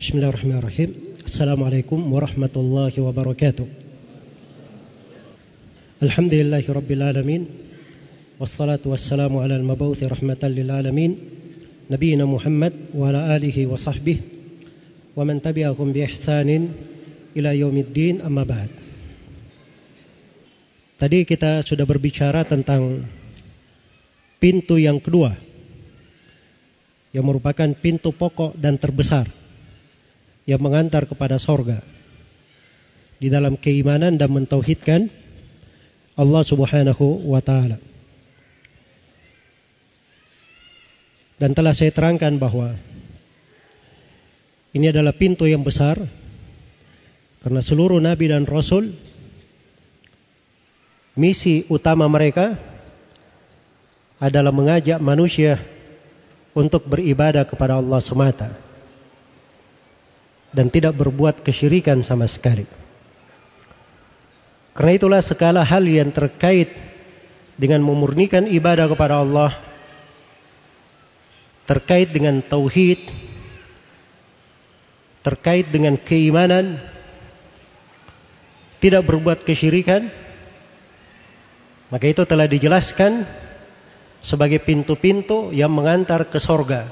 بسم الله الرحمن الرحيم السلام عليكم ورحمة الله وبركاته الحمد لله رب العالمين والصلاة والسلام على المبعوث رحمة للعالمين نبينا محمد وعلى آله وصحبه ومن تبعهم بإحسان إلى يوم الدين أما بعد Tadi kita sudah berbicara tentang pintu yang kedua yang merupakan pintu pokok dan terbesar yang mengantar kepada sorga di dalam keimanan dan mentauhidkan Allah Subhanahu wa taala. Dan telah saya terangkan bahwa ini adalah pintu yang besar karena seluruh nabi dan rasul misi utama mereka adalah mengajak manusia untuk beribadah kepada Allah semata dan tidak berbuat kesyirikan sama sekali. Karena itulah segala hal yang terkait dengan memurnikan ibadah kepada Allah terkait dengan tauhid terkait dengan keimanan tidak berbuat kesyirikan maka itu telah dijelaskan sebagai pintu-pintu yang mengantar ke sorga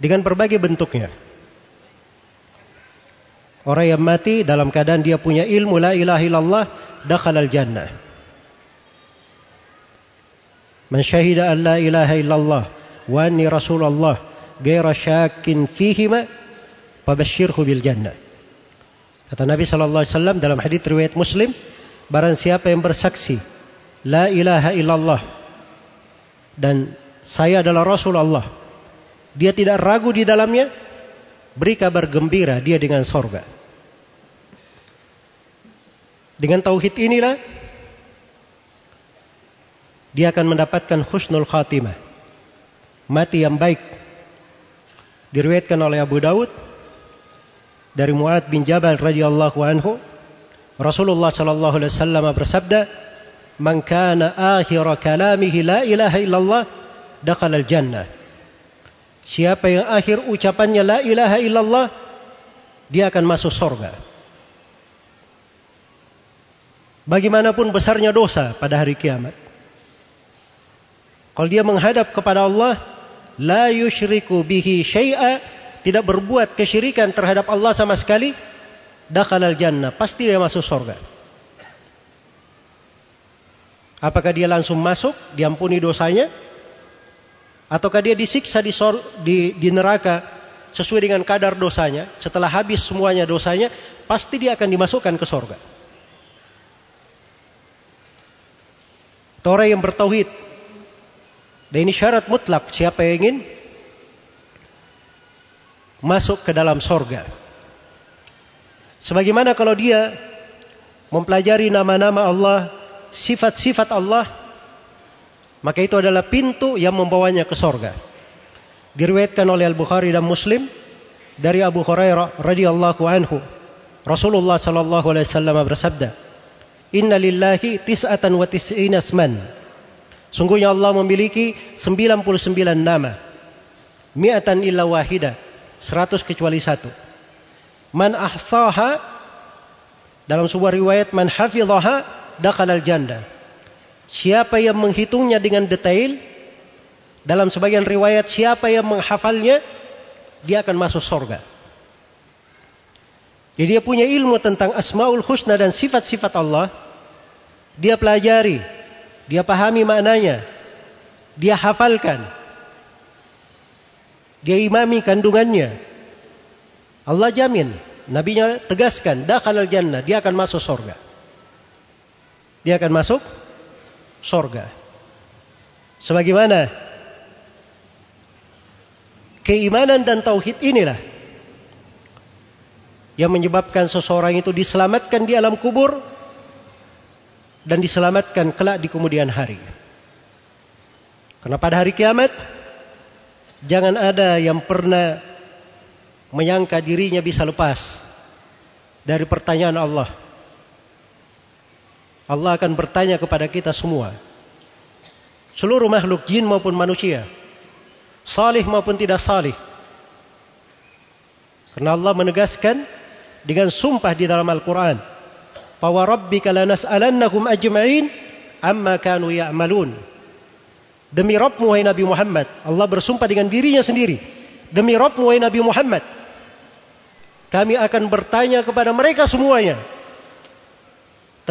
dengan berbagai bentuknya. Orang yang mati dalam keadaan dia punya ilmu la ilaha illallah dakhal al jannah. Man syahida an la ilaha illallah wa anni rasulullah gaira syakin fihima fabashshirhu bil jannah. Kata Nabi sallallahu alaihi wasallam dalam hadis riwayat Muslim, Barang siapa yang bersaksi La ilaha illallah Dan saya adalah Rasul Allah Dia tidak ragu di dalamnya Beri kabar gembira dia dengan sorga. Dengan tauhid inilah Dia akan mendapatkan husnul khatimah. Mati yang baik. Diriwayatkan oleh Abu Daud Dari Mu'ad bin Jabal radhiyallahu anhu Rasulullah sallallahu alaihi wasallam bersabda, "Man kana akhir kalamihi la ilaha illallah, dakhala al-jannah." Siapa yang akhir ucapannya la ilaha illallah, dia akan masuk surga. Bagaimanapun besarnya dosa pada hari kiamat. Kalau dia menghadap kepada Allah, la yushriku bihi syai'a, tidak berbuat kesyirikan terhadap Allah sama sekali, dakhalal jannah, pasti dia masuk surga. Apakah dia langsung masuk, diampuni dosanya? Ataukah dia disiksa di, sor, di, di neraka sesuai dengan kadar dosanya? Setelah habis semuanya dosanya, pasti dia akan dimasukkan ke surga. Orang yang bertauhid. Dan ini syarat mutlak siapa yang ingin masuk ke dalam surga. Sebagaimana kalau dia mempelajari nama-nama Allah, sifat-sifat Allah, maka itu adalah pintu yang membawanya ke sorga. Diriwayatkan oleh Al-Bukhari dan Muslim dari Abu Hurairah radhiyallahu anhu. Rasulullah sallallahu alaihi wasallam bersabda, "Inna lillahi tis'atan wa tis'ina asman." Sungguhnya Allah memiliki 99 nama. Mi'atan illa wahida. 100 kecuali satu. Man ahsaha dalam sebuah riwayat man hafidhaha dakhalal jannah. Siapa yang menghitungnya dengan detail dalam sebagian riwayat siapa yang menghafalnya dia akan masuk surga. Jadi dia punya ilmu tentang asmaul husna dan sifat-sifat Allah. Dia pelajari, dia pahami maknanya, dia hafalkan. Dia imami kandungannya, Allah jamin. Nabinya tegaskan, dakhalal jannah, dia akan masuk surga. Dia akan masuk surga. Sebagaimana keimanan dan tauhid inilah yang menyebabkan seseorang itu diselamatkan di alam kubur dan diselamatkan kelak di kemudian hari. Karena pada hari kiamat jangan ada yang pernah menyangka dirinya bisa lepas dari pertanyaan Allah. Allah akan bertanya kepada kita semua. Seluruh makhluk jin maupun manusia. Salih maupun tidak salih. Karena Allah menegaskan dengan sumpah di dalam Al-Quran. Bahwa rabbika lanas'alannahum ajma'in amma kanu ya'malun. Demi Rabbmu wahai Nabi Muhammad. Allah bersumpah dengan dirinya sendiri. Demi Rabbmu wahai Nabi Muhammad. Kami akan bertanya kepada mereka semuanya.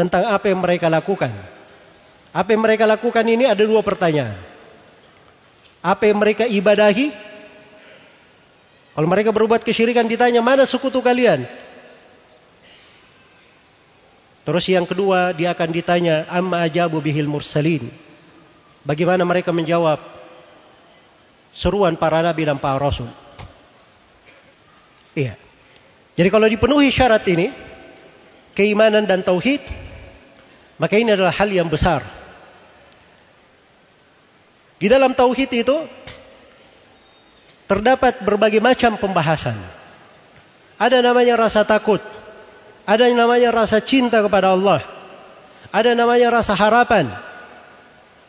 Tentang apa yang mereka lakukan. Apa yang mereka lakukan ini ada dua pertanyaan. Apa yang mereka ibadahi? Kalau mereka berbuat kesyirikan ditanya mana sekutu kalian? Terus yang kedua dia akan ditanya amma ajabu bihil mursalin. Bagaimana mereka menjawab seruan para nabi dan para rasul. Iya. Jadi kalau dipenuhi syarat ini, keimanan dan tauhid, maka ini adalah hal yang besar. Di dalam tauhid itu terdapat berbagai macam pembahasan. Ada namanya rasa takut, ada namanya rasa cinta kepada Allah, ada namanya rasa harapan,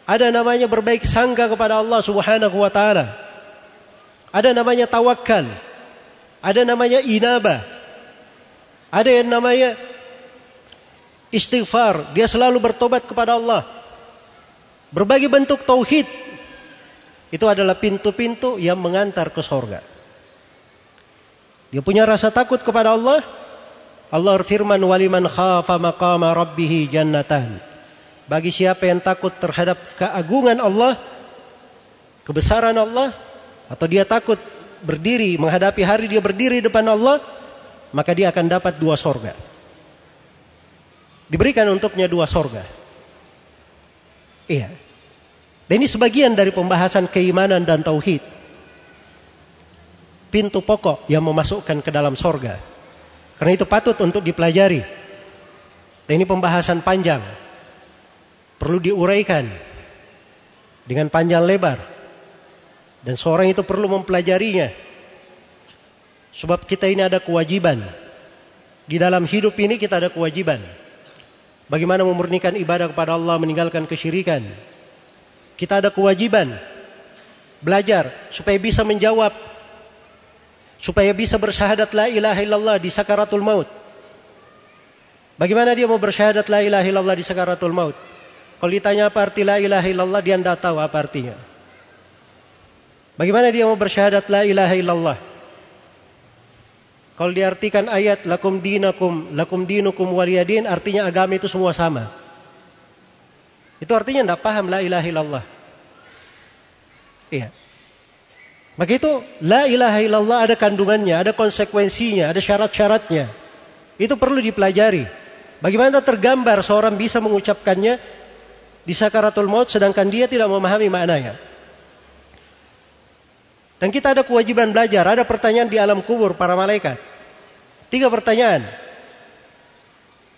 ada namanya berbaik sangka kepada Allah Subhanahu wa taala. Ada namanya tawakal. Ada namanya inabah. Ada yang namanya istighfar. Dia selalu bertobat kepada Allah. Berbagai bentuk tauhid. Itu adalah pintu-pintu yang mengantar ke sorga. Dia punya rasa takut kepada Allah. Allah berfirman, "Waliman khafa maqama rabbih jannatan." Bagi siapa yang takut terhadap keagungan Allah, kebesaran Allah, atau dia takut berdiri menghadapi hari dia berdiri depan Allah, maka dia akan dapat dua sorga. Diberikan untuknya dua sorga. Iya. Dan ini sebagian dari pembahasan keimanan dan tauhid. Pintu pokok yang memasukkan ke dalam sorga. Karena itu patut untuk dipelajari. Dan ini pembahasan panjang perlu diuraikan dengan panjang lebar. Dan seorang itu perlu mempelajarinya. Sebab kita ini ada kewajiban. Di dalam hidup ini kita ada kewajiban. Bagaimana memurnikan ibadah kepada Allah, meninggalkan kesyirikan. Kita ada kewajiban belajar supaya bisa menjawab supaya bisa bersyahadat la ilaha illallah di sakaratul maut. Bagaimana dia mau bersyahadat la ilaha illallah di sakaratul maut? Kalau ditanya apa arti la ilaha illallah, dia tidak tahu apa artinya. Bagaimana dia mau bersyahadat la ilaha illallah? Kalau diartikan ayat lakum dinakum lakum dinukum waliyadin artinya agama itu semua sama. Itu artinya tidak paham la ilaha illallah. Iya. Maka itu la ilaha illallah ada kandungannya, ada konsekuensinya, ada syarat-syaratnya. Itu perlu dipelajari. Bagaimana tergambar seorang bisa mengucapkannya di sakaratul maut sedangkan dia tidak memahami maknanya. Dan kita ada kewajiban belajar, ada pertanyaan di alam kubur para malaikat. Tiga pertanyaan.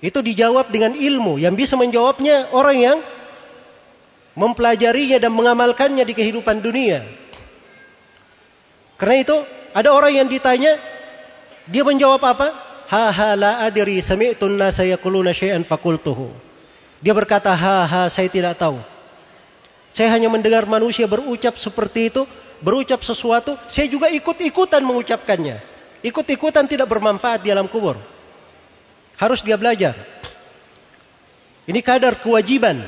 Itu dijawab dengan ilmu yang bisa menjawabnya orang yang mempelajarinya dan mengamalkannya di kehidupan dunia. Karena itu ada orang yang ditanya, dia menjawab apa? Ha ha la adri sami'tun nasa yaquluna syai'an fakultuhu. Dia berkata, ha ha saya tidak tahu. Saya hanya mendengar manusia berucap seperti itu, berucap sesuatu, saya juga ikut-ikutan mengucapkannya. Ikut-ikutan tidak bermanfaat di alam kubur. Harus dia belajar. Ini kadar kewajiban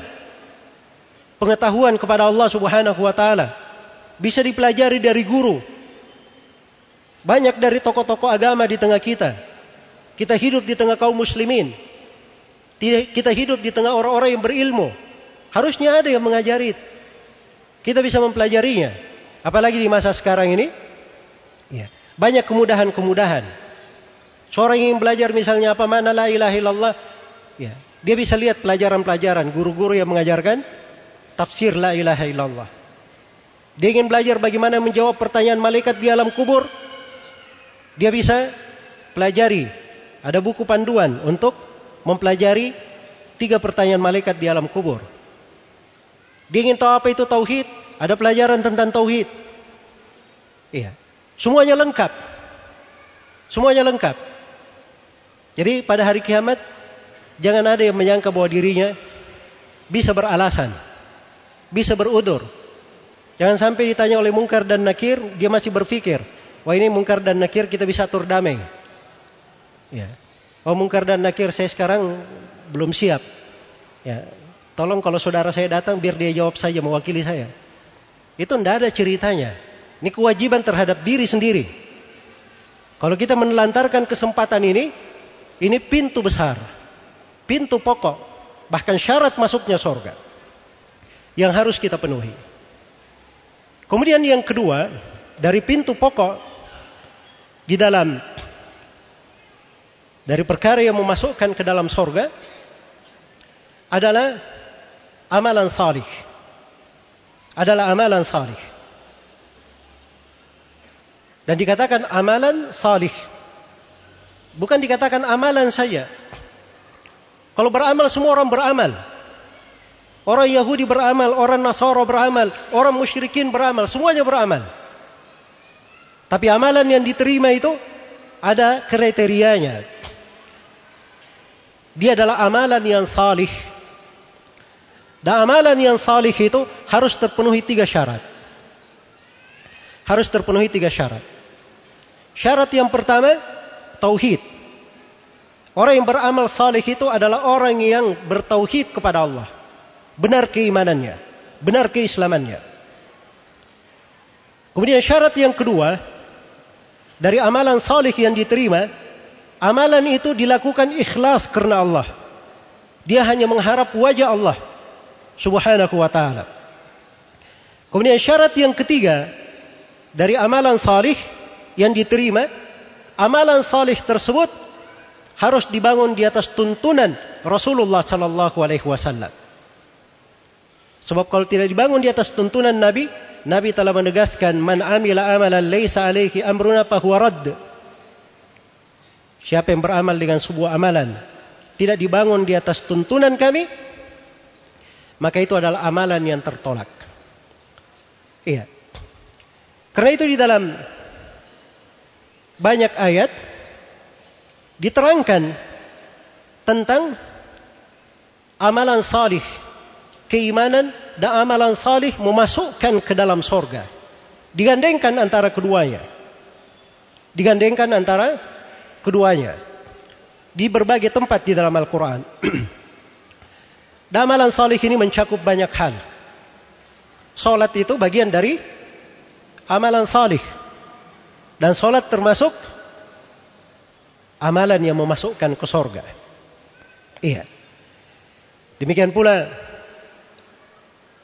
pengetahuan kepada Allah Subhanahu wa taala. Bisa dipelajari dari guru. Banyak dari tokoh-tokoh agama di tengah kita. Kita hidup di tengah kaum muslimin. Kita hidup di tengah orang-orang yang berilmu. Harusnya ada yang mengajari. Kita bisa mempelajarinya. Apalagi di masa sekarang ini. Ya, banyak kemudahan-kemudahan. Seorang yang belajar misalnya apa makna la ilaha illallah. Ya, dia bisa lihat pelajaran-pelajaran. Guru-guru yang mengajarkan tafsir la ilaha illallah. Dia ingin belajar bagaimana menjawab pertanyaan malaikat di alam kubur. Dia bisa pelajari. Ada buku panduan untuk mempelajari tiga pertanyaan malaikat di alam kubur. Dia ingin tahu apa itu tauhid, ada pelajaran tentang tauhid. Iya. Semuanya lengkap. Semuanya lengkap. Jadi pada hari kiamat jangan ada yang menyangka bahwa dirinya bisa beralasan, bisa berudur. Jangan sampai ditanya oleh mungkar dan nakir, dia masih berpikir, Wah ini mungkar dan nakir kita bisa atur damai. Ya. Oh mungkar dan nakir saya sekarang belum siap. Ya. Tolong kalau saudara saya datang biar dia jawab saja mewakili saya. Itu tidak ada ceritanya. Ini kewajiban terhadap diri sendiri. Kalau kita menelantarkan kesempatan ini, ini pintu besar. Pintu pokok. Bahkan syarat masuknya sorga. Yang harus kita penuhi. Kemudian yang kedua, dari pintu pokok di dalam dari perkara yang memasukkan ke dalam sorga adalah amalan salih. Adalah amalan salih. Dan dikatakan amalan salih. Bukan dikatakan amalan saja. Kalau beramal semua orang beramal. Orang Yahudi beramal, orang Nasara beramal, orang musyrikin beramal, semuanya beramal. Tapi amalan yang diterima itu ada kriterianya. Dia adalah amalan yang salih. Dan amalan yang salih itu harus terpenuhi tiga syarat. Harus terpenuhi tiga syarat. Syarat yang pertama, tauhid. Orang yang beramal salih itu adalah orang yang bertauhid kepada Allah benar keimanannya, benar keislamannya. Kemudian syarat yang kedua dari amalan salih yang diterima, amalan itu dilakukan ikhlas karena Allah. Dia hanya mengharap wajah Allah Subhanahu wa taala. Kemudian syarat yang ketiga dari amalan salih yang diterima, amalan salih tersebut harus dibangun di atas tuntunan Rasulullah sallallahu alaihi wasallam. Sebab kalau tidak dibangun di atas tuntunan Nabi, Nabi telah menegaskan man amila amalan laisa alaihi amruna fahuwa radd. Siapa yang beramal dengan sebuah amalan tidak dibangun di atas tuntunan kami, maka itu adalah amalan yang tertolak. Iya. Karena itu di dalam banyak ayat diterangkan tentang amalan salih keimanan dan amalan salih memasukkan ke dalam sorga. Digandengkan antara keduanya. Digandengkan antara keduanya. Di berbagai tempat di dalam Al-Quran. dan amalan salih ini mencakup banyak hal. Salat itu bagian dari amalan salih. Dan salat termasuk amalan yang memasukkan ke sorga. Iya. Demikian pula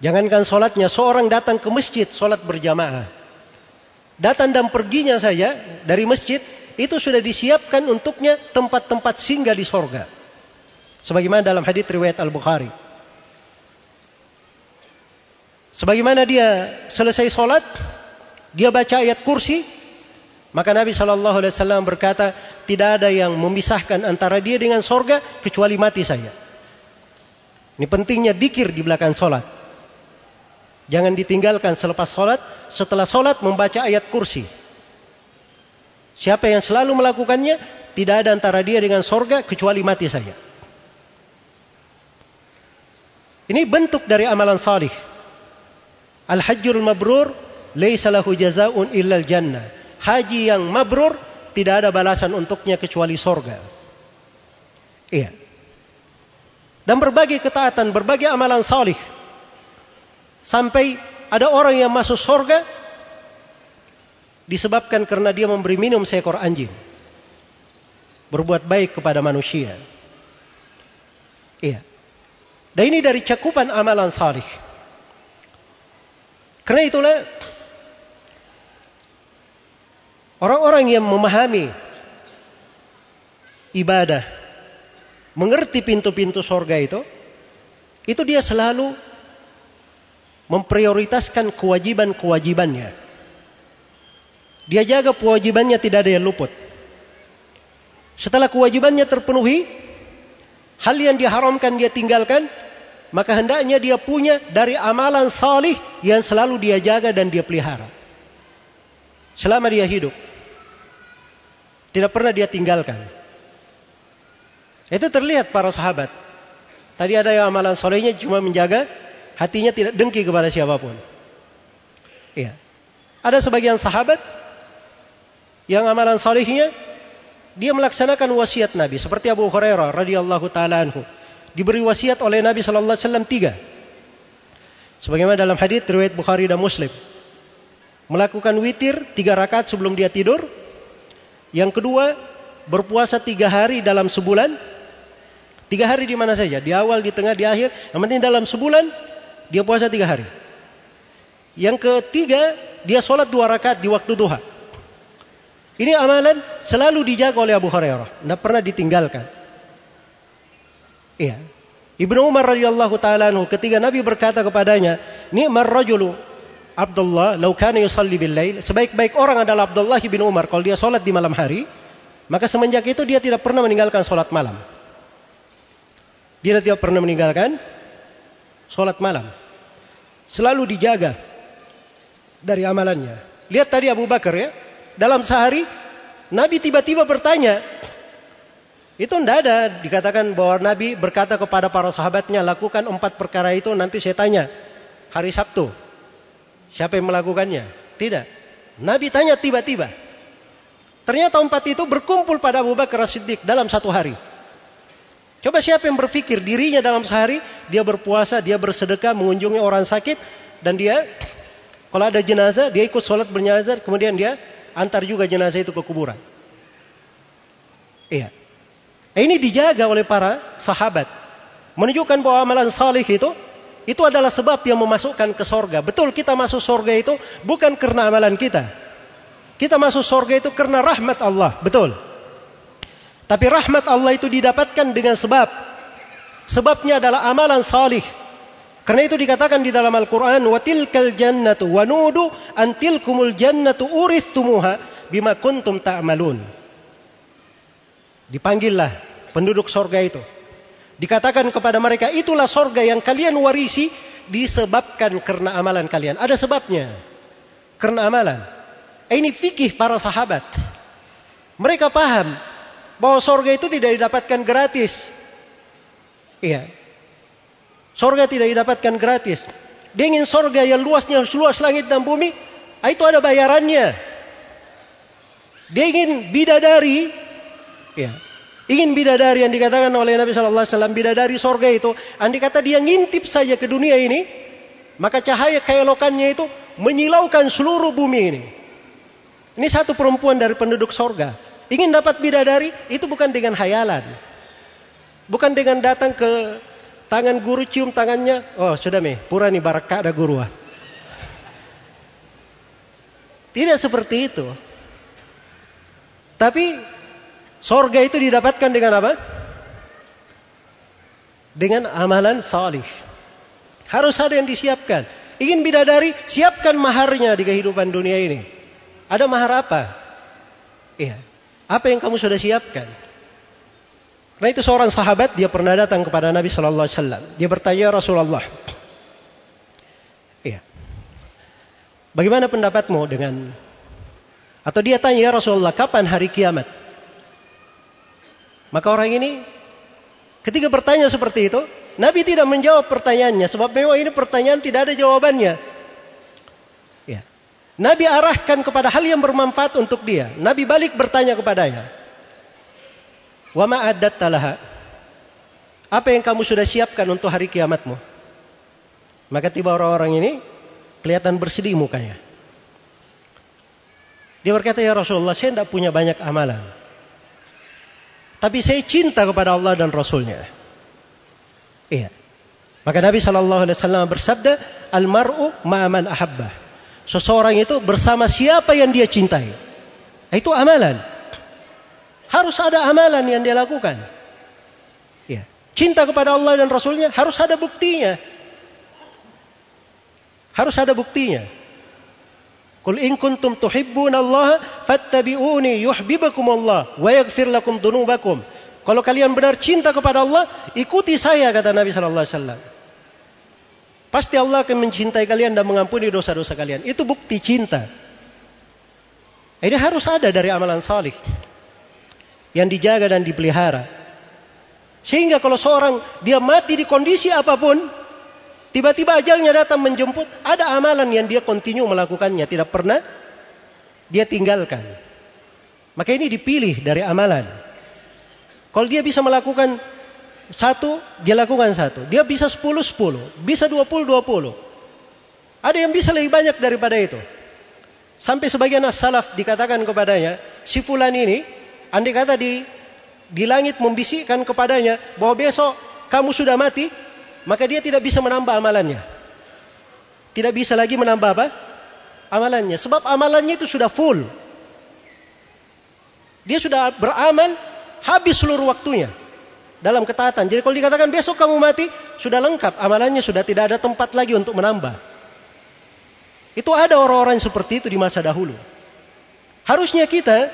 Jangankan sholatnya, seorang datang ke masjid sholat berjamaah. Datang dan perginya saja dari masjid, itu sudah disiapkan untuknya tempat-tempat singgah di sorga. Sebagaimana dalam hadits riwayat Al-Bukhari. Sebagaimana dia selesai sholat, dia baca ayat kursi, maka Nabi Shallallahu Alaihi Wasallam berkata, tidak ada yang memisahkan antara dia dengan sorga kecuali mati saja. Ini pentingnya dikir di belakang sholat. Jangan ditinggalkan selepas sholat. Setelah sholat membaca ayat kursi. Siapa yang selalu melakukannya, tidak ada antara dia dengan sorga kecuali mati saja. Ini bentuk dari amalan salih. Al-hajjul mabrur laisa lahu jazaun illal jannah. Haji yang mabrur tidak ada balasan untuknya kecuali sorga. Iya. Dan berbagai ketaatan, berbagai amalan salih Sampai ada orang yang masuk surga disebabkan karena dia memberi minum seekor anjing. Berbuat baik kepada manusia. Iya. Dan ini dari cakupan amalan salih. Karena itulah orang-orang yang memahami ibadah, mengerti pintu-pintu sorga itu, itu dia selalu memprioritaskan kewajiban-kewajibannya. Dia jaga kewajibannya tidak ada yang luput. Setelah kewajibannya terpenuhi, hal yang diharamkan dia tinggalkan, maka hendaknya dia punya dari amalan salih yang selalu dia jaga dan dia pelihara. Selama dia hidup. Tidak pernah dia tinggalkan. Itu terlihat para sahabat. Tadi ada yang amalan solehnya cuma menjaga Hatinya tidak dengki kepada siapa pun. Iya. Ada sebagian sahabat Yang amalan salihnya dia melaksanakan wasiat Nabi seperti Abu Hurairah radhiyallahu taala anhu. Diberi wasiat oleh Nabi sallallahu alaihi wasallam tiga. Sebagaimana dalam hadis riwayat Bukhari dan Muslim. Melakukan witir tiga rakaat sebelum dia tidur. Yang kedua, berpuasa tiga hari dalam sebulan. Tiga hari di mana saja, di awal, di tengah, di akhir. Yang penting dalam sebulan dia puasa tiga hari. Yang ketiga, dia sholat dua rakaat di waktu duha. Ini amalan selalu dijaga oleh Abu Hurairah, tidak pernah ditinggalkan. Iya. Ibnu Umar radhiyallahu taala ketika Nabi berkata kepadanya, "Ni'mar rajulu Abdullah law kana yusalli bil lail." Sebaik-baik orang adalah Abdullah bin Umar kalau dia salat di malam hari, maka semenjak itu dia tidak pernah meninggalkan salat malam. Dia tidak pernah meninggalkan salat malam. Selalu dijaga dari amalannya. Lihat tadi Abu Bakar ya, dalam sehari Nabi tiba-tiba bertanya. Itu tidak ada dikatakan bahwa Nabi berkata kepada para sahabatnya lakukan empat perkara itu nanti saya tanya hari Sabtu. Siapa yang melakukannya? Tidak. Nabi tanya tiba-tiba. Ternyata empat itu berkumpul pada Abu Bakar Siddiq dalam satu hari. Coba siapa yang berpikir dirinya dalam sehari dia berpuasa, dia bersedekah, mengunjungi orang sakit dan dia kalau ada jenazah dia ikut sholat berjenazah kemudian dia antar juga jenazah itu ke kuburan. Iya. Ini dijaga oleh para sahabat. Menunjukkan bahwa amalan salih itu itu adalah sebab yang memasukkan ke sorga. Betul kita masuk sorga itu bukan karena amalan kita. Kita masuk sorga itu karena rahmat Allah. Betul. Tapi rahmat Allah itu didapatkan dengan sebab. Sebabnya adalah amalan salih. Karena itu dikatakan di dalam Al-Quran, وَتِلْكَ الْجَنَّةُ وَنُودُ أَنْتِلْكُمُ الْجَنَّةُ أُرِثْتُمُهَا بِمَا كُنْتُمْ تَعْمَلُونَ Dipanggillah penduduk sorga itu. Dikatakan kepada mereka, itulah sorga yang kalian warisi disebabkan karena amalan kalian. Ada sebabnya. Karena amalan. Ini fikih para sahabat. Mereka paham bahwa sorga itu tidak didapatkan gratis. Iya, Sorga tidak didapatkan gratis. Dia ingin sorga yang luasnya luas langit dan bumi, ah, itu ada bayarannya. Dia ingin bidadari, ya, ingin bidadari yang dikatakan oleh Nabi Shallallahu Alaihi Wasallam bidadari sorga itu. Andi kata dia ngintip saja ke dunia ini, maka cahaya keelokannya itu menyilaukan seluruh bumi ini. Ini satu perempuan dari penduduk sorga. Ingin dapat bidadari, itu bukan dengan hayalan. Bukan dengan datang ke Tangan guru cium tangannya, oh sudah meh, pura nih barakah ada guru. Ah. Tidak seperti itu. Tapi sorga itu didapatkan dengan apa? Dengan amalan salih. Harus ada yang disiapkan. Ingin bidadari, siapkan maharnya di kehidupan dunia ini. Ada mahar apa? Iya. Apa yang kamu sudah siapkan? Karena itu seorang sahabat dia pernah datang kepada Nabi Shallallahu Alaihi Wasallam. Dia bertanya Rasulullah, iya, bagaimana pendapatmu dengan atau dia tanya ya Rasulullah kapan hari kiamat? Maka orang ini ketika bertanya seperti itu, Nabi tidak menjawab pertanyaannya sebab memang ini pertanyaan tidak ada jawabannya. Ya. Nabi arahkan kepada hal yang bermanfaat untuk dia. Nabi balik bertanya kepadanya. Wa ma'adat talaha. Apa yang kamu sudah siapkan untuk hari kiamatmu? Maka tiba orang-orang ini kelihatan bersedih mukanya. Dia berkata, ya Rasulullah, saya tidak punya banyak amalan. Tapi saya cinta kepada Allah dan Rasulnya. Iya. Maka Nabi Shallallahu Alaihi Wasallam bersabda, almaru ma'aman ahabbah. Seseorang itu bersama siapa yang dia cintai. Itu amalan. Harus ada amalan yang dia lakukan. Ya. Cinta kepada Allah dan Rasulnya harus ada buktinya. Harus ada buktinya. Qul in kuntum tuhibbuna Allah fattabi'uni yuhibbukum Allah wa yaghfir lakum dunubakum. Kalau kalian benar cinta kepada Allah, ikuti saya kata Nabi sallallahu alaihi wasallam. Pasti Allah akan mencintai kalian dan mengampuni dosa-dosa kalian. Itu bukti cinta. Ini harus ada dari amalan salih yang dijaga dan dipelihara. Sehingga kalau seorang dia mati di kondisi apa pun, tiba-tiba ajalnya datang menjemput, ada amalan yang dia kontinu melakukannya, tidak pernah dia tinggalkan. Maka ini dipilih dari amalan. Kalau dia bisa melakukan satu, dia lakukan satu. Dia bisa sepuluh, sepuluh. Bisa dua puluh, dua puluh. Ada yang bisa lebih banyak daripada itu. Sampai sebagian as-salaf dikatakan kepadanya, si fulan ini, andai kata di di langit membisikkan kepadanya bahwa besok kamu sudah mati, maka dia tidak bisa menambah amalannya. Tidak bisa lagi menambah apa? Amalannya. Sebab amalannya itu sudah full. Dia sudah beramal habis seluruh waktunya dalam ketaatan. Jadi kalau dikatakan besok kamu mati, sudah lengkap. Amalannya sudah tidak ada tempat lagi untuk menambah. Itu ada orang-orang seperti itu di masa dahulu. Harusnya kita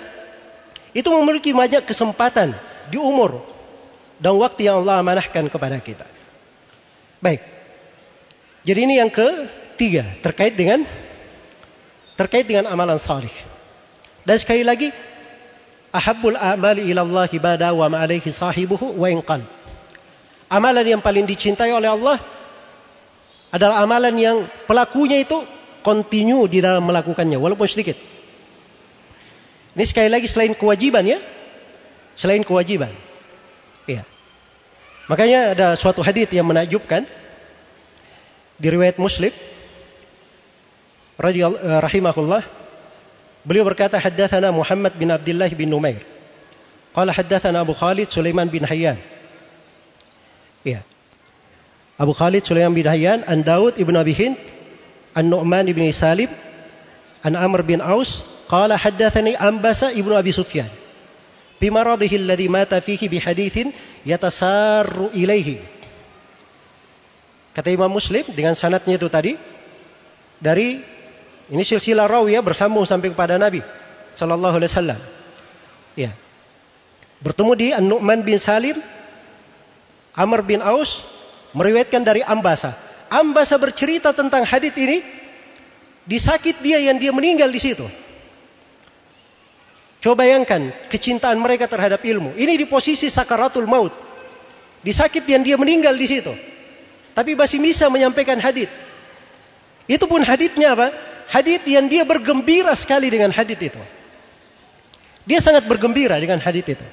itu memiliki banyak kesempatan di umur dan waktu yang Allah amanahkan kepada kita. Baik. Jadi ini yang ketiga terkait dengan terkait dengan amalan salih. Dan sekali lagi ahabbul amali ila Allah ibada wa ma alaihi sahibuhu wa inqal. Amalan yang paling dicintai oleh Allah adalah amalan yang pelakunya itu kontinu di dalam melakukannya walaupun sedikit. Ini sekali lagi selain kewajiban ya. Selain kewajiban. Iya. Makanya ada suatu hadis yang menakjubkan di riwayat Muslim rahimahullah Beliau berkata haddatsana Muhammad bin Abdullah bin Numair. Qala haddatsana Abu Khalid Sulaiman bin Hayyan. Ya. Abu Khalid Sulaiman bin Hayyan an Daud ibn Abi Hind an Nu'man ibn Salim an Amr bin Aus qala haddatsani Ambasa ibn Abi Sufyan bimaradhihi alladhi mata fihi bihaditsin yatasarru ilaihi. Kata Imam Muslim dengan sanatnya itu tadi dari ini silsilah rawiyah bersambung sampai kepada Nabi sallallahu alaihi wasallam. Ya. Bertemu di An-Nu'man bin Salim, Amr bin Aus meriwayatkan dari Ambasa. Ambasa bercerita tentang hadis ini disakit dia yang dia meninggal di situ. Coba bayangkan kecintaan mereka terhadap ilmu. Ini di posisi sakaratul maut. Disakit yang dia meninggal di situ. Tapi masih bisa menyampaikan hadis. Itu pun hadisnya apa? hadith yang dia bergembira sekali dengan hadith itu. Dia sangat bergembira dengan hadith itu.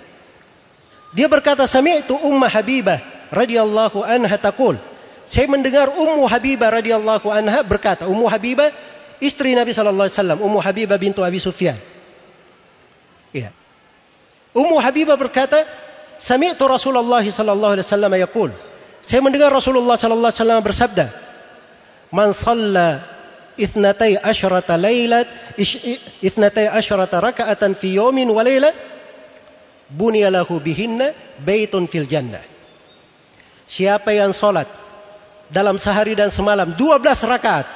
Dia berkata, "Sami'tu Ummah Habibah radhiyallahu anha taqul." Saya mendengar Ummu Habibah radhiyallahu anha berkata, Ummu Habibah istri Nabi sallallahu alaihi wasallam, Ummu Habibah bintu Abi Sufyan. Ya. Ummu Habibah berkata, "Sami'tu Rasulullah sallallahu alaihi wasallam yaqul." Saya mendengar Rasulullah sallallahu alaihi wasallam bersabda, "Man shalla ithnatai asyrata lailat ithnatai asyrata raka'atan fi yawmin wa laila buniyalahu bihinna baitun fil jannah." Siapa yang salat dalam sehari dan semalam 12 rakaat,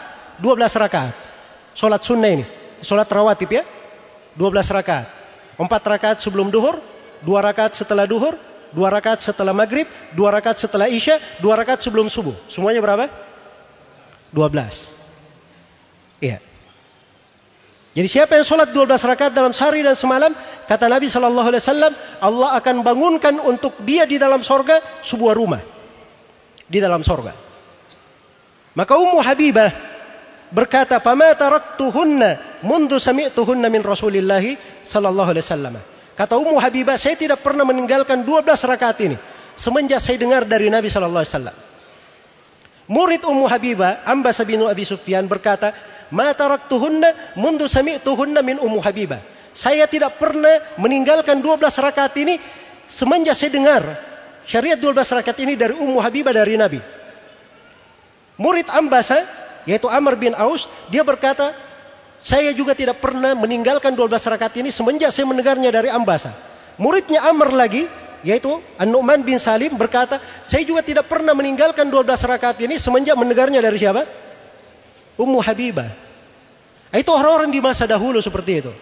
12 rakaat. Salat sunnah ini, salat rawatib ya. 12 rakaat 4 rakaat sebelum duhur, 2 rakaat setelah duhur, 2 rakaat setelah maghrib, 2 rakaat setelah isya, 2 rakaat sebelum subuh. Semuanya berapa? 12. Iya. Jadi siapa yang sholat 12 rakaat dalam sehari dan semalam, kata Nabi Shallallahu Alaihi Wasallam, Allah akan bangunkan untuk dia di dalam sorga sebuah rumah di dalam sorga. Maka Ummu Habibah berkata, "Fama taraktuhunna mundu sami'tuhunna min Rasulillah sallallahu alaihi wasallam." Kata Ummu Habibah, saya tidak pernah meninggalkan 12 rakaat ini semenjak saya dengar dari Nabi sallallahu alaihi wasallam. Murid Ummu Habibah, Ambas bin Abi Sufyan berkata, Ma taraktuhunna mundu sami'tuhunna min Ummu Habibah. Saya tidak pernah meninggalkan 12 rakaat ini semenjak saya dengar syariat 12 rakaat ini dari Ummu Habibah dari Nabi. Murid Ambasa yaitu Amr bin Aus, dia berkata, saya juga tidak pernah meninggalkan 12 rakaat ini semenjak saya mendengarnya dari Ambasa. Muridnya Amr lagi, yaitu An-Nu'man bin Salim berkata, saya juga tidak pernah meninggalkan 12 rakaat ini semenjak mendengarnya dari siapa? Ummu Habibah. Itu orang-orang di masa dahulu seperti itu.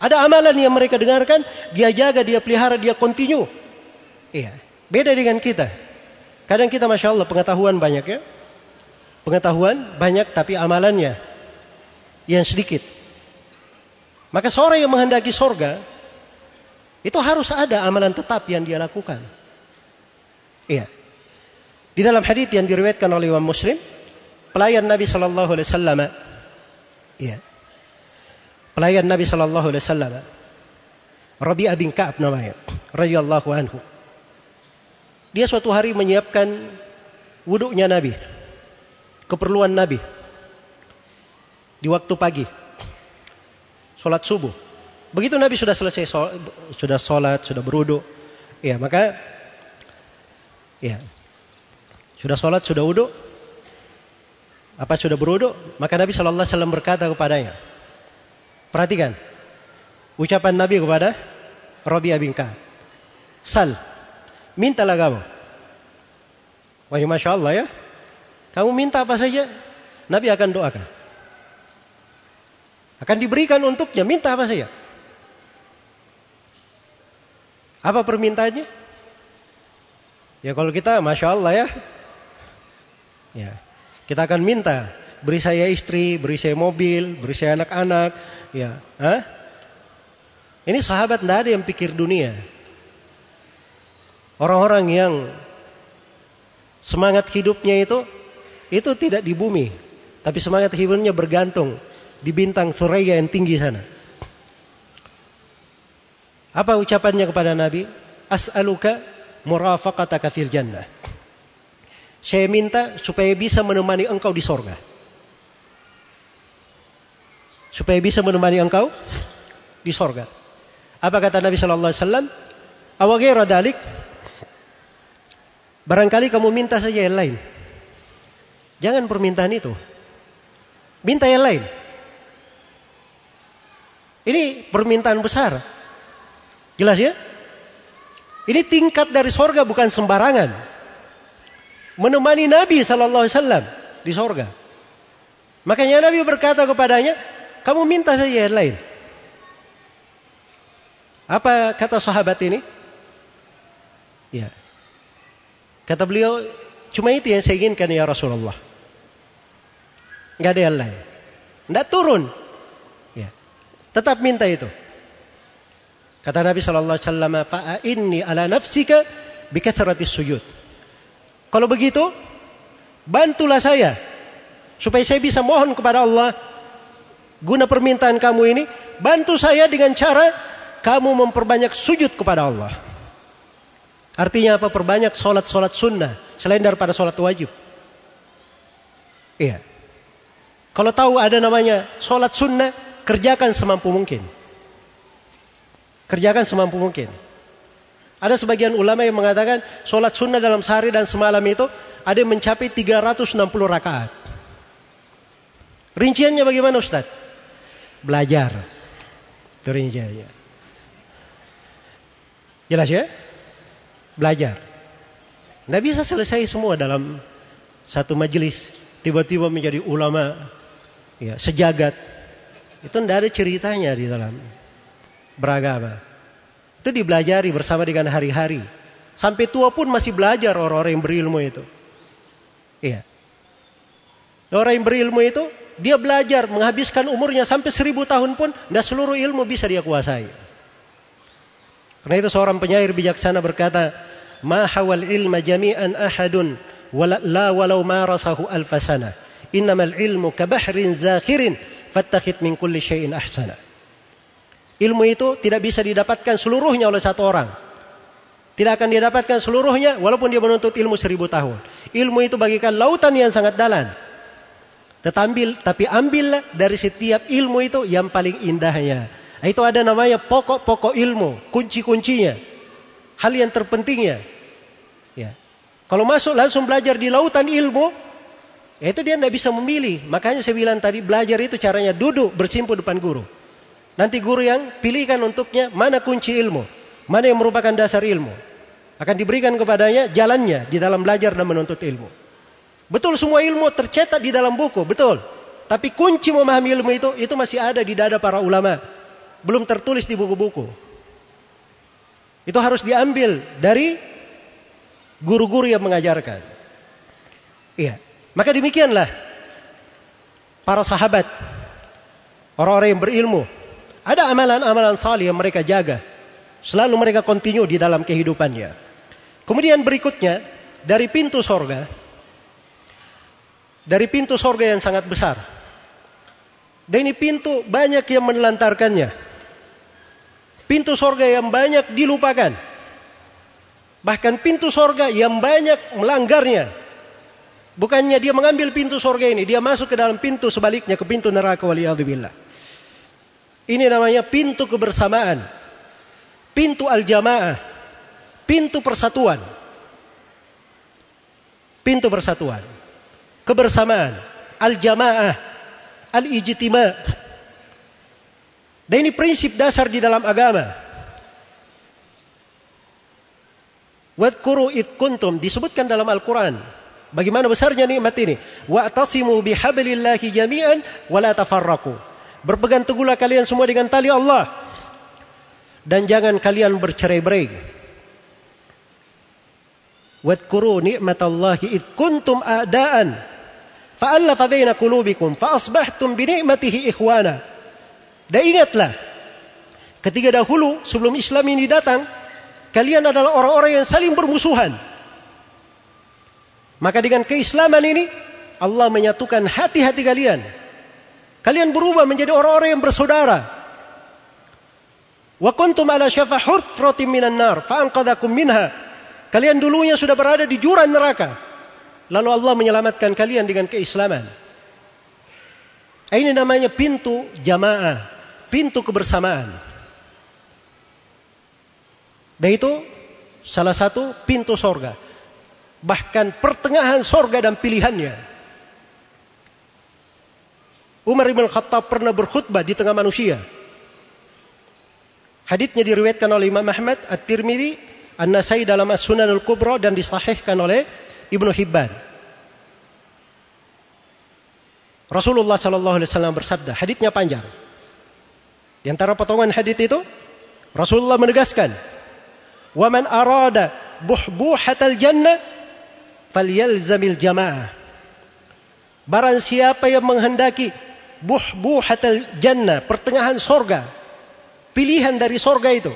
Ada amalan yang mereka dengarkan, dia jaga, dia pelihara, dia kontinu. Iya. Beda dengan kita. Kadang kita Masya Allah pengetahuan banyak ya. Pengetahuan banyak tapi amalannya yang sedikit. Maka seorang yang menghendaki sorga, itu harus ada amalan tetap yang dia lakukan. Iya. Di dalam hadis yang diriwayatkan oleh Imam Muslim, pelayan Nabi Shallallahu Alaihi Wasallam, ya, pelayan Nabi Shallallahu Alaihi Wasallam, Rabi'ah bin Ka'ab namanya, radhiyallahu anhu. Dia suatu hari menyiapkan wuduknya Nabi, keperluan Nabi di waktu pagi, sholat subuh. Begitu Nabi sudah selesai sholat, sudah sholat, sudah berwuduk, ya maka ya sudah sholat, sudah wuduk, apa sudah berwuduk, maka Nabi Shallallahu Alaihi Wasallam berkata kepadanya, perhatikan ucapan Nabi kepada Rabi'ah bin Ka'ab. Sal, mintalah kamu. Wah Masya Allah ya. Kamu minta apa saja, Nabi akan doakan. Akan diberikan untuknya, minta apa saja. Apa permintaannya? Ya kalau kita, Masya Allah ya. Ya, kita akan minta, beri saya istri, beri saya mobil, beri saya anak-anak. Ya, Hah? Ini sahabat tidak ada yang pikir dunia. Orang-orang yang semangat hidupnya itu itu tidak di bumi, tapi semangat hidupnya bergantung di bintang Suraya yang tinggi sana. Apa ucapannya kepada Nabi? As'aluka murafaqataka fil jannah. Saya minta supaya bisa menemani engkau di sorga. Supaya bisa menemani engkau di sorga. Apa kata Nabi Shallallahu Alaihi Wasallam? Awagira dalik. Barangkali kamu minta saja yang lain. Jangan permintaan itu. Minta yang lain. Ini permintaan besar. Jelas ya? Ini tingkat dari sorga bukan sembarangan. Menemani Nabi Shallallahu Alaihi Wasallam di sorga. Makanya Nabi berkata kepadanya, kamu minta saja yang lain. Apa kata sahabat ini? Ya. Kata beliau, cuma itu yang saya inginkan ya Rasulullah. Enggak ada yang lain. Enggak turun. Ya. Tetap minta itu. Kata Nabi sallallahu alaihi wasallam, "Fa inni ala nafsika bi sujud." Kalau begitu, bantulah saya supaya saya bisa mohon kepada Allah guna permintaan kamu ini, bantu saya dengan cara kamu memperbanyak sujud kepada Allah. Artinya apa? Perbanyak sholat-sholat sunnah selain daripada sholat wajib. Iya. Kalau tahu ada namanya sholat sunnah, kerjakan semampu mungkin. Kerjakan semampu mungkin. Ada sebagian ulama yang mengatakan sholat sunnah dalam sehari dan semalam itu ada yang mencapai 360 rakaat. Rinciannya bagaimana Ustaz? Belajar. Itu rinciannya. Jelas ya? Belajar. Tidak bisa selesai semua dalam satu majelis. Tiba-tiba menjadi ulama ya, sejagat. Itu tidak ada ceritanya di dalam beragama. Itu dibelajari bersama dengan hari-hari. Sampai tua pun masih belajar orang-orang yang berilmu itu. Iya. Orang yang berilmu itu, dia belajar menghabiskan umurnya sampai seribu tahun pun, tidak seluruh ilmu bisa dia kuasai. Karena itu seorang penyair bijaksana berkata, "Ma hawal ilma jami'an ahadun wala la walau marasahu alfasana. Innamal ilmu kabahrin zakhirin fattakhid min kulli syai'in ahsana." Ilmu itu tidak bisa didapatkan seluruhnya oleh satu orang. Tidak akan didapatkan seluruhnya walaupun dia menuntut ilmu seribu tahun. Ilmu itu bagikan lautan yang sangat dalam. Tetapi, tapi ambillah dari setiap ilmu itu yang paling indahnya. Itu ada namanya pokok-pokok ilmu, kunci-kuncinya. Hal yang terpentingnya. Ya. Kalau masuk langsung belajar di lautan ilmu, ya itu dia tidak bisa memilih. Makanya saya bilang tadi belajar itu caranya duduk bersimpu depan guru. Nanti guru yang pilihkan untuknya mana kunci ilmu, mana yang merupakan dasar ilmu. Akan diberikan kepadanya jalannya di dalam belajar dan menuntut ilmu. Betul semua ilmu tercetak di dalam buku, betul. Tapi kunci memahami ilmu itu itu masih ada di dada para ulama belum tertulis di buku-buku. Itu harus diambil dari guru-guru yang mengajarkan. Iya. Maka demikianlah para sahabat, orang-orang yang berilmu, ada amalan-amalan salih yang mereka jaga. Selalu mereka kontinu di dalam kehidupannya. Kemudian berikutnya, dari pintu sorga, dari pintu sorga yang sangat besar. Dan ini pintu banyak yang menelantarkannya. Pintu sorga yang banyak dilupakan. Bahkan pintu sorga yang banyak melanggarnya. Bukannya dia mengambil pintu sorga ini, dia masuk ke dalam pintu sebaliknya ke pintu neraka waliyadzubillah. Ini namanya pintu kebersamaan. Pintu al-jamaah. Pintu persatuan. Pintu persatuan. Kebersamaan. Al-jamaah. Al-ijtima. Dan ini prinsip dasar di dalam agama. Wadkuru id kuntum disebutkan dalam Al-Quran. Bagaimana besarnya nikmat ini? Wa'tasimu bihablillahi jami'an wa la tafarraqu. Berpegang teguhlah kalian semua dengan tali Allah dan jangan kalian bercerai-berai. Wadkuru ni'matallahi id kuntum a'daan fa'allafa baina qulubikum fa asbahtum bi ni'matihi ikhwana. Dan ingatlah ketika dahulu sebelum Islam ini datang kalian adalah orang-orang yang saling bermusuhan. Maka dengan keislaman ini Allah menyatukan hati-hati kalian. Kalian berubah menjadi orang-orang yang bersaudara. Wa kuntum ala syafa hurtratin minan nar fa'anqadhakum minha. Kalian dulunya sudah berada di jurang neraka. Lalu Allah menyelamatkan kalian dengan keislaman. Ini namanya pintu jamaah, pintu kebersamaan. Dan itu salah satu pintu sorga bahkan pertengahan sorga dan pilihannya. Umar bin Khattab pernah berkhutbah di tengah manusia. Haditnya diriwayatkan oleh Imam Ahmad, At-Tirmidzi, An-Nasai dalam As-Sunan Al-Kubra dan disahihkan oleh Ibnu Hibban. Rasulullah sallallahu alaihi wasallam bersabda, haditnya panjang. Di antara potongan hadit itu, Rasulullah menegaskan, "Wa man arada buhbuhatal jannah falyalzamil jamaah. Barang siapa yang menghendaki buh hatal jannah, pertengahan sorga, pilihan dari sorga itu,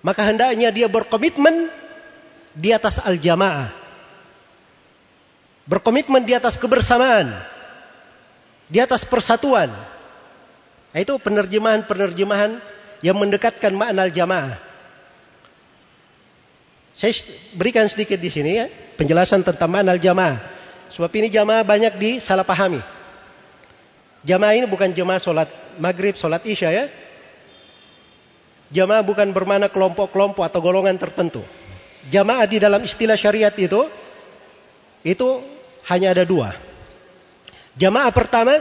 maka hendaknya dia berkomitmen di atas al-jamaah. Berkomitmen di atas kebersamaan, di atas persatuan. Nah, itu penerjemahan-penerjemahan yang mendekatkan makna al-jamaah. Saya berikan sedikit di sini ya, penjelasan tentang mana jamaah. Sebab ini jamaah banyak disalahpahami. Jamaah ini bukan jamaah sholat maghrib, sholat isya ya. Jamaah bukan bermana kelompok-kelompok atau golongan tertentu. Jamaah di dalam istilah syariat itu, itu hanya ada dua. Jamaah pertama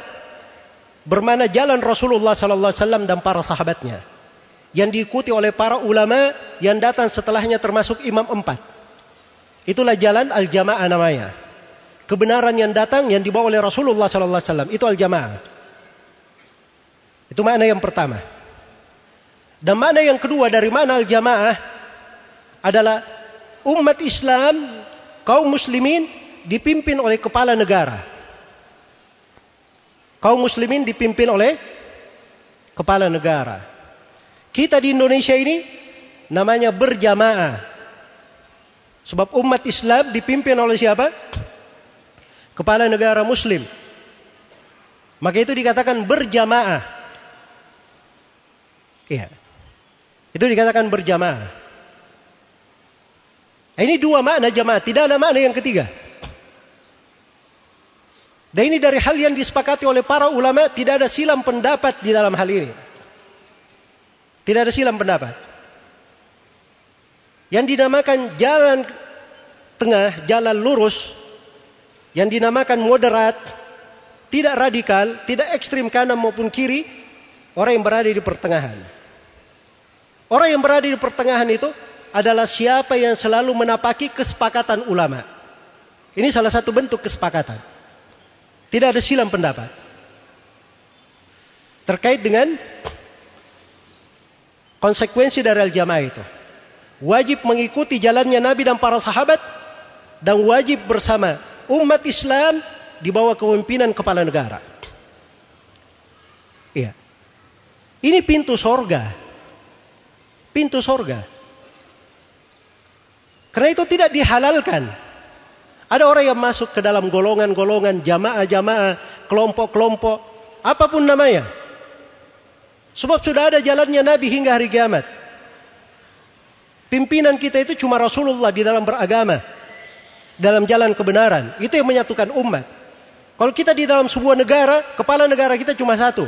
bermana jalan Rasulullah Sallallahu Alaihi dan para sahabatnya yang diikuti oleh para ulama yang datang setelahnya termasuk imam empat. Itulah jalan al-jamaah namanya. Kebenaran yang datang yang dibawa oleh Rasulullah sallallahu alaihi wasallam itu al-jamaah. Itu makna yang pertama. Dan makna yang kedua dari makna al-jamaah adalah umat Islam, kaum muslimin dipimpin oleh kepala negara. Kaum muslimin dipimpin oleh kepala negara. Kita di Indonesia ini namanya berjamaah. Sebab umat Islam dipimpin oleh siapa? Kepala negara muslim. Maka itu dikatakan berjamaah. Iya. Itu dikatakan berjamaah. Ini dua makna jamaah, tidak ada makna yang ketiga. Dan ini dari hal yang disepakati oleh para ulama, tidak ada silam pendapat di dalam hal ini. Tidak ada silam pendapat. Yang dinamakan jalan tengah, jalan lurus, yang dinamakan moderat, tidak radikal, tidak ekstrim kanan maupun kiri, orang yang berada di pertengahan. Orang yang berada di pertengahan itu adalah siapa yang selalu menapaki kesepakatan ulama. Ini salah satu bentuk kesepakatan. Tidak ada silam pendapat. Terkait dengan Konsekuensi dari al-jamaah itu. Wajib mengikuti jalannya Nabi dan para sahabat dan wajib bersama umat Islam di bawah kepemimpinan kepala negara. Iya. Ini pintu sorga. Pintu sorga. Karena itu tidak dihalalkan. Ada orang yang masuk ke dalam golongan-golongan jamaah-jamaah, kelompok-kelompok, apa pun namanya. Sebab sudah ada jalannya Nabi hingga hari kiamat. Pimpinan kita itu cuma Rasulullah di dalam beragama. Dalam jalan kebenaran. Itu yang menyatukan umat. Kalau kita di dalam sebuah negara, kepala negara kita cuma satu.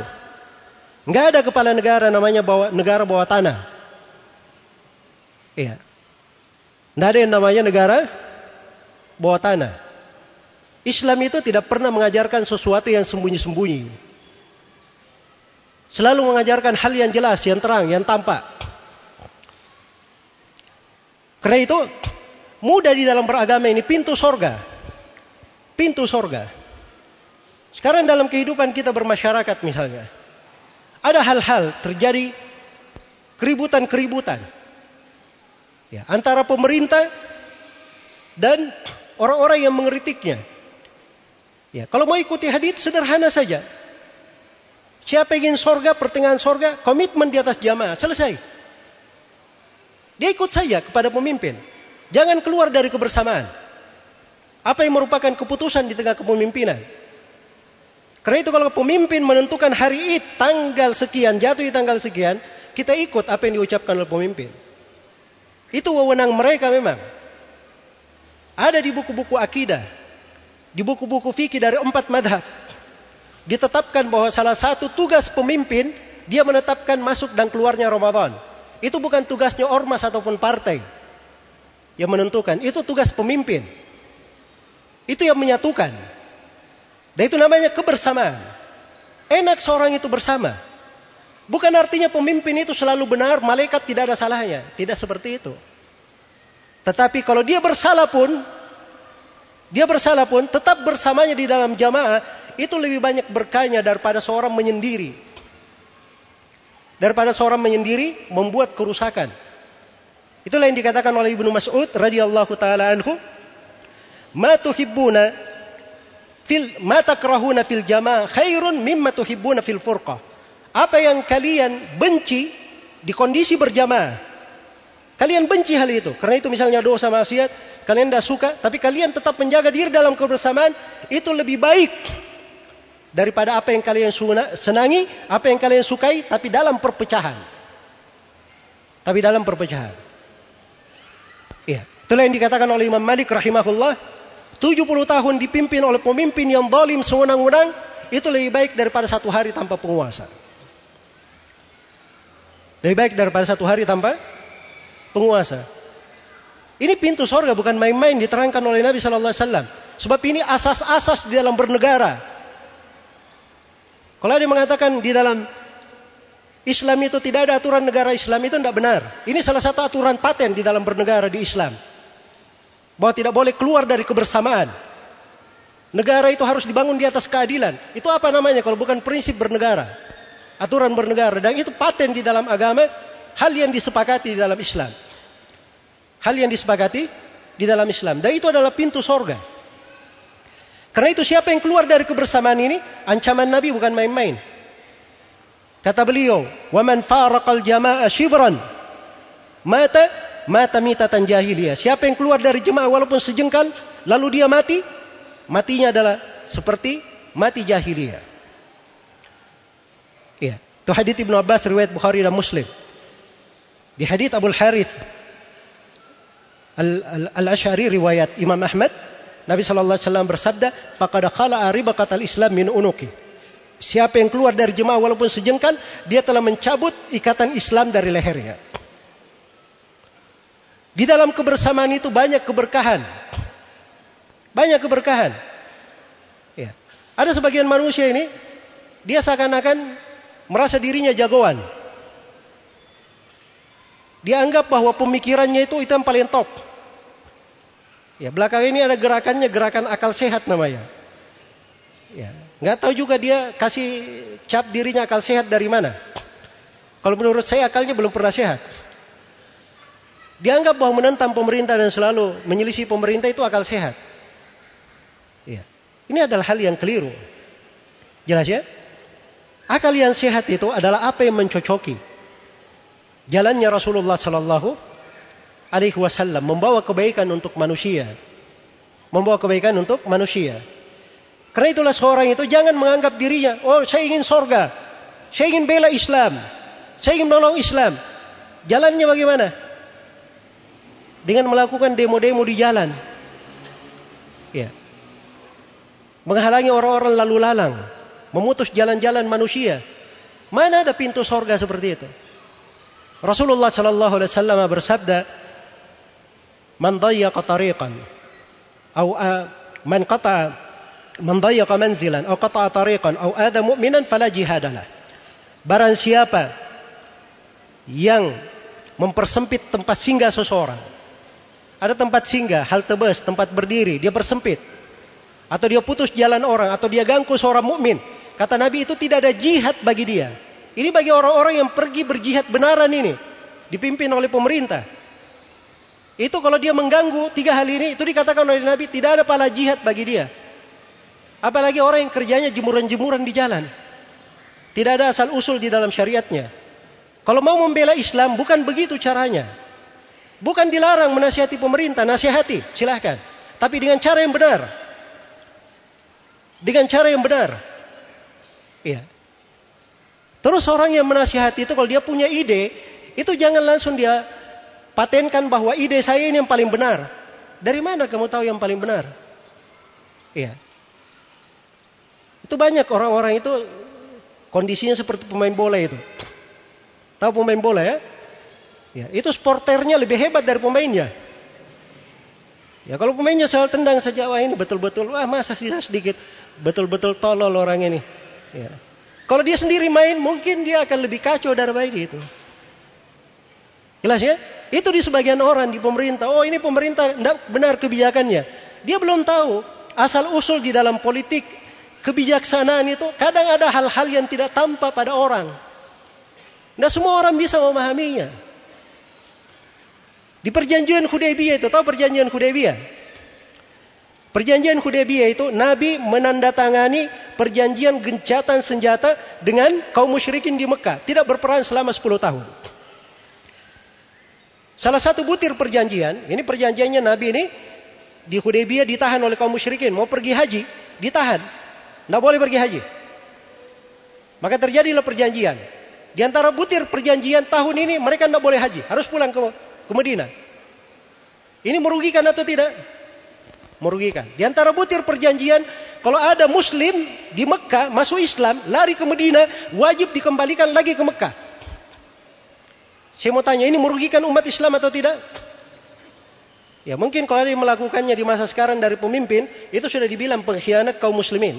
Nggak ada kepala negara namanya bawa, negara bawah tanah. Iya. Nggak ada yang namanya negara bawah tanah. Islam itu tidak pernah mengajarkan sesuatu yang sembunyi-sembunyi. Selalu mengajarkan hal yang jelas, yang terang, yang tampak. Karena itu mudah di dalam beragama ini pintu sorga. Pintu sorga. Sekarang dalam kehidupan kita bermasyarakat misalnya. Ada hal-hal terjadi keributan-keributan. Ya, antara pemerintah dan orang-orang yang mengeritiknya. Ya, kalau mau ikuti hadits sederhana saja. Siapa ingin sorga, pertengahan sorga, komitmen di atas jamaah, selesai. Dia ikut saja kepada pemimpin. Jangan keluar dari kebersamaan. Apa yang merupakan keputusan di tengah kepemimpinan. Karena itu kalau pemimpin menentukan hari Id tanggal sekian, jatuh di tanggal sekian, kita ikut apa yang diucapkan oleh pemimpin. Itu wewenang mereka memang. Ada di buku-buku akidah, di buku-buku fikih dari empat madhab. Ditetapkan bahwa salah satu tugas pemimpin, dia menetapkan masuk dan keluarnya Ramadan. Itu bukan tugasnya ormas ataupun partai yang menentukan. Itu tugas pemimpin. Itu yang menyatukan. Dan itu namanya kebersamaan. Enak seorang itu bersama. Bukan artinya pemimpin itu selalu benar, malaikat tidak ada salahnya. Tidak seperti itu. Tetapi kalau dia bersalah pun, dia bersalah pun tetap bersamanya di dalam jamaah, itu lebih banyak berkahnya daripada seorang menyendiri. Daripada seorang menyendiri membuat kerusakan. Itulah yang dikatakan oleh Ibnu Mas'ud radhiyallahu taala anhu, "Ma tuhibbuna fil mata kerahuna fil jamaah khairun mimma tuhibbuna fil furqah. Apa yang kalian benci di kondisi berjamaah. Kalian benci hal itu. Karena itu misalnya dosa maksiat, kalian tidak suka, tapi kalian tetap menjaga diri dalam kebersamaan, itu lebih baik daripada apa yang kalian senangi, apa yang kalian sukai, tapi dalam perpecahan. Tapi dalam perpecahan. Iya. Itulah yang dikatakan oleh Imam Malik rahimahullah 70 tahun dipimpin oleh pemimpin yang zalim sewenang-wenang, itu lebih baik daripada satu hari tanpa penguasa. Lebih baik daripada satu hari tanpa penguasa. Ini pintu sorga bukan main-main diterangkan oleh Nabi Shallallahu Alaihi Wasallam. Sebab ini asas-asas di dalam bernegara. Kalau yang mengatakan di dalam Islam itu tidak ada aturan negara Islam itu tidak benar. Ini salah satu aturan paten di dalam bernegara di Islam bahwa tidak boleh keluar dari kebersamaan. Negara itu harus dibangun di atas keadilan. Itu apa namanya kalau bukan prinsip bernegara? Aturan bernegara dan itu paten di dalam agama, hal yang disepakati di dalam Islam. Hal yang disepakati di dalam Islam dan itu adalah pintu sorga. Karena itu siapa yang keluar dari kebersamaan ini, ancaman Nabi bukan main-main. Kata beliau, "Wa man faraqal jama'a shibran mata mata mitatan jahiliyah. Siapa yang keluar dari jemaah walaupun sejengkal, lalu dia mati, matinya adalah seperti mati jahiliyah. Iya, itu hadis Ibnu Abbas riwayat Bukhari dan Muslim. Di hadis Abu Harith Al-Ash'ari riwayat Imam Ahmad, Nabi sallallahu alaihi wasallam bersabda, "Faqad khala'a ribaqatal Islam min unuki." Siapa yang keluar dari jemaah walaupun sejengkal, dia telah mencabut ikatan Islam dari lehernya. Di dalam kebersamaan itu banyak keberkahan. Banyak keberkahan. Ya. Ada sebagian manusia ini, dia seakan-akan merasa dirinya jagoan. Dia anggap bahwa pemikirannya itu itu yang paling top. Ya, belakang ini ada gerakannya gerakan akal sehat namanya. Ya, nggak tahu juga dia kasih cap dirinya akal sehat dari mana. Kalau menurut saya akalnya belum pernah sehat. Dianggap bahwa menentang pemerintah dan selalu menyelisih pemerintah itu akal sehat. Ya. Ini adalah hal yang keliru. Jelas ya? Akal yang sehat itu adalah apa yang mencocoki jalannya Rasulullah Sallallahu Alaihi Wasallam membawa kebaikan untuk manusia, membawa kebaikan untuk manusia. Karena itulah seorang itu jangan menganggap dirinya, oh saya ingin sorga, Saya ingin bela Islam. Saya ingin menolong Islam. Jalannya bagaimana? Dengan melakukan demo-demo di jalan. Ya. Menghalangi orang-orang lalu lalang. Memutus jalan-jalan manusia. Mana ada pintu sorga seperti itu? Rasulullah Shallallahu Alaihi Wasallam bersabda, "Man dayyaqa tariqan, atau man qata man dayyaqa manzilan, atau qata tariqan, atau ada mu'minan fala jihadalah." Barang siapa yang mempersempit tempat singgah seseorang. Ada tempat singgah, halte bus, tempat berdiri, dia persempit. Atau dia putus jalan orang, atau dia ganggu seorang mukmin. Kata Nabi itu tidak ada jihad bagi dia. Ini bagi orang-orang yang pergi berjihad benaran ini. Dipimpin oleh pemerintah. Itu kalau dia mengganggu tiga hal ini, itu dikatakan oleh Nabi tidak ada pala jihad bagi dia. Apalagi orang yang kerjanya jemuran-jemuran di jalan. Tidak ada asal usul di dalam syariatnya. Kalau mau membela Islam bukan begitu caranya. Bukan dilarang menasihati pemerintah, nasihati, silahkan. Tapi dengan cara yang benar. Dengan cara yang benar. Iya. Terus orang yang menasihati itu kalau dia punya ide, itu jangan langsung dia patenkan bahwa ide saya ini yang paling benar. Dari mana kamu tahu yang paling benar? Iya. Itu banyak orang-orang itu Kondisinya seperti pemain bola itu. Tahu pemain bola ya? Ya, itu sporternya lebih hebat dari pemainnya. Ya kalau pemainnya soal tendang saja wah ini betul-betul wah masa sisa sedikit betul-betul tolol orang ini. Ya. Kalau dia sendiri main mungkin dia akan lebih kacau dari baik itu. Jelas ya? Itu di sebagian orang di pemerintah. Oh ini pemerintah tidak benar kebijakannya. Dia belum tahu asal usul di dalam politik kebijaksanaan itu kadang ada hal-hal yang tidak tampak pada orang. Tidak semua orang bisa memahaminya. Di perjanjian Hudaybiyah itu, tahu perjanjian Hudaybiyah? Perjanjian Hudaybiyah itu Nabi menandatangani perjanjian gencatan senjata dengan kaum musyrikin di Mekah. Tidak berperang selama 10 tahun. Salah satu butir perjanjian, ini perjanjiannya Nabi ini di Hudaybiyah ditahan oleh kaum musyrikin. Mau pergi haji, ditahan. Tidak boleh pergi haji. Maka terjadilah perjanjian. Di antara butir perjanjian tahun ini mereka tidak boleh haji. Harus pulang ke, ke Medina. Ini merugikan atau tidak? Merugikan. Di antara butir perjanjian, kalau ada muslim di Mekah masuk Islam, lari ke Medina, wajib dikembalikan lagi ke Mekah. Saya mau tanya, ini merugikan umat Islam atau tidak? Ya mungkin kalau dia melakukannya di masa sekarang dari pemimpin, itu sudah dibilang pengkhianat kaum muslimin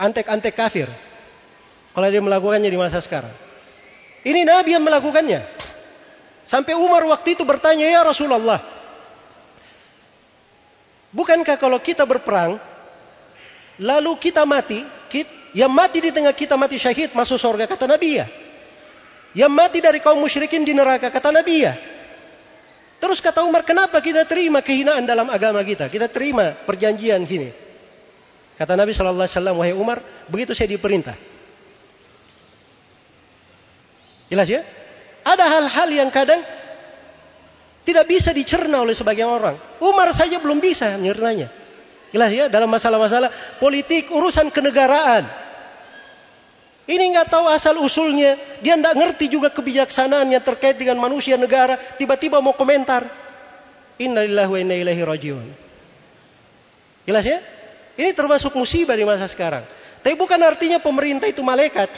antek-antek kafir. Kalau dia melakukannya di masa sekarang. Ini Nabi yang melakukannya. Sampai Umar waktu itu bertanya, ya Rasulullah. Bukankah kalau kita berperang, lalu kita mati, kita, yang mati di tengah kita mati syahid masuk surga, kata Nabi ya. Yang mati dari kaum musyrikin di neraka, kata Nabi ya. Terus kata Umar, kenapa kita terima kehinaan dalam agama kita? Kita terima perjanjian gini. Kata Nabi Shallallahu Alaihi Wasallam, wahai Umar, begitu saya diperintah. Jelas ya? Ada hal-hal yang kadang tidak bisa dicerna oleh sebagian orang. Umar saja belum bisa mencernanya. Jelas ya? Dalam masalah-masalah politik, urusan kenegaraan. Ini nggak tahu asal usulnya. Dia nggak ngerti juga kebijaksanaannya terkait dengan manusia negara. Tiba-tiba mau komentar. Innalillahi wa inna ilaihi rajiun. Jelas ya? Ini termasuk musibah di masa sekarang. Tapi bukan artinya pemerintah itu malaikat.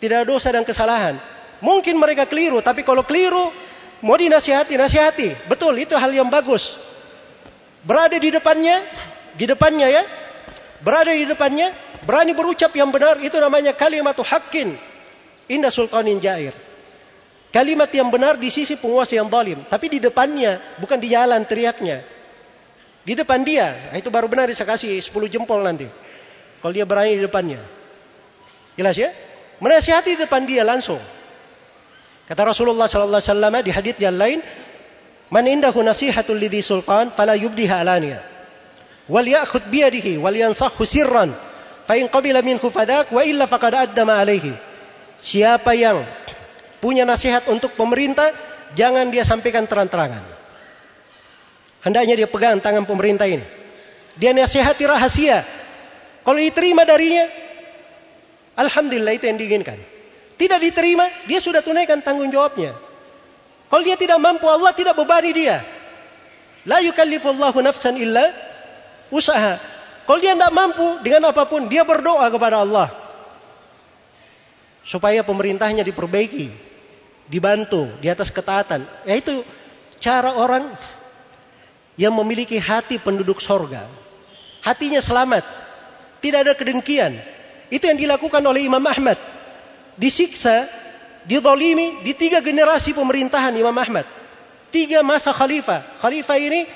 Tidak ada dosa dan kesalahan. Mungkin mereka keliru, tapi kalau keliru, mau dinasihati, nasihati. Betul, itu hal yang bagus. Berada di depannya, di depannya ya. Berada di depannya, berani berucap yang benar, itu namanya kalimat hakin. Indah sultanin jair. Kalimat yang benar di sisi penguasa yang zalim, tapi di depannya, bukan di jalan teriaknya. Di depan dia, nah, itu baru benar saya kasih 10 jempol nanti. Kalau dia berani di depannya. Jelas ya? Menasihati di depan dia langsung. Kata Rasulullah sallallahu alaihi wasallam di hadis yang lain, "Man indahu nasihatul lidhi sultan fala yubdiha alaniya. Wal ya'khud bi yadihi wal yansahhu sirran. Fa in qabila minhu fadak wa illa faqad addama alaihi." Siapa yang punya nasihat untuk pemerintah, jangan dia sampaikan terang-terangan. Hendaknya dia pegang tangan pemerintah ini. Dia nasihati rahasia. Kalau diterima darinya, Alhamdulillah itu yang diinginkan. Tidak diterima, dia sudah tunaikan tanggung jawabnya. Kalau dia tidak mampu, Allah tidak bebani dia. La yukallifullahu nafsan illa usaha. Kalau dia tidak mampu dengan apa pun, dia berdoa kepada Allah. Supaya pemerintahnya diperbaiki. Dibantu di atas ketaatan. Yaitu cara orang yang memiliki hati penduduk sorga. Hatinya selamat. Tidak ada kedengkian. Itu yang dilakukan oleh Imam Ahmad. Disiksa, didolimi di tiga generasi pemerintahan Imam Ahmad. Tiga masa khalifah. Khalifah ini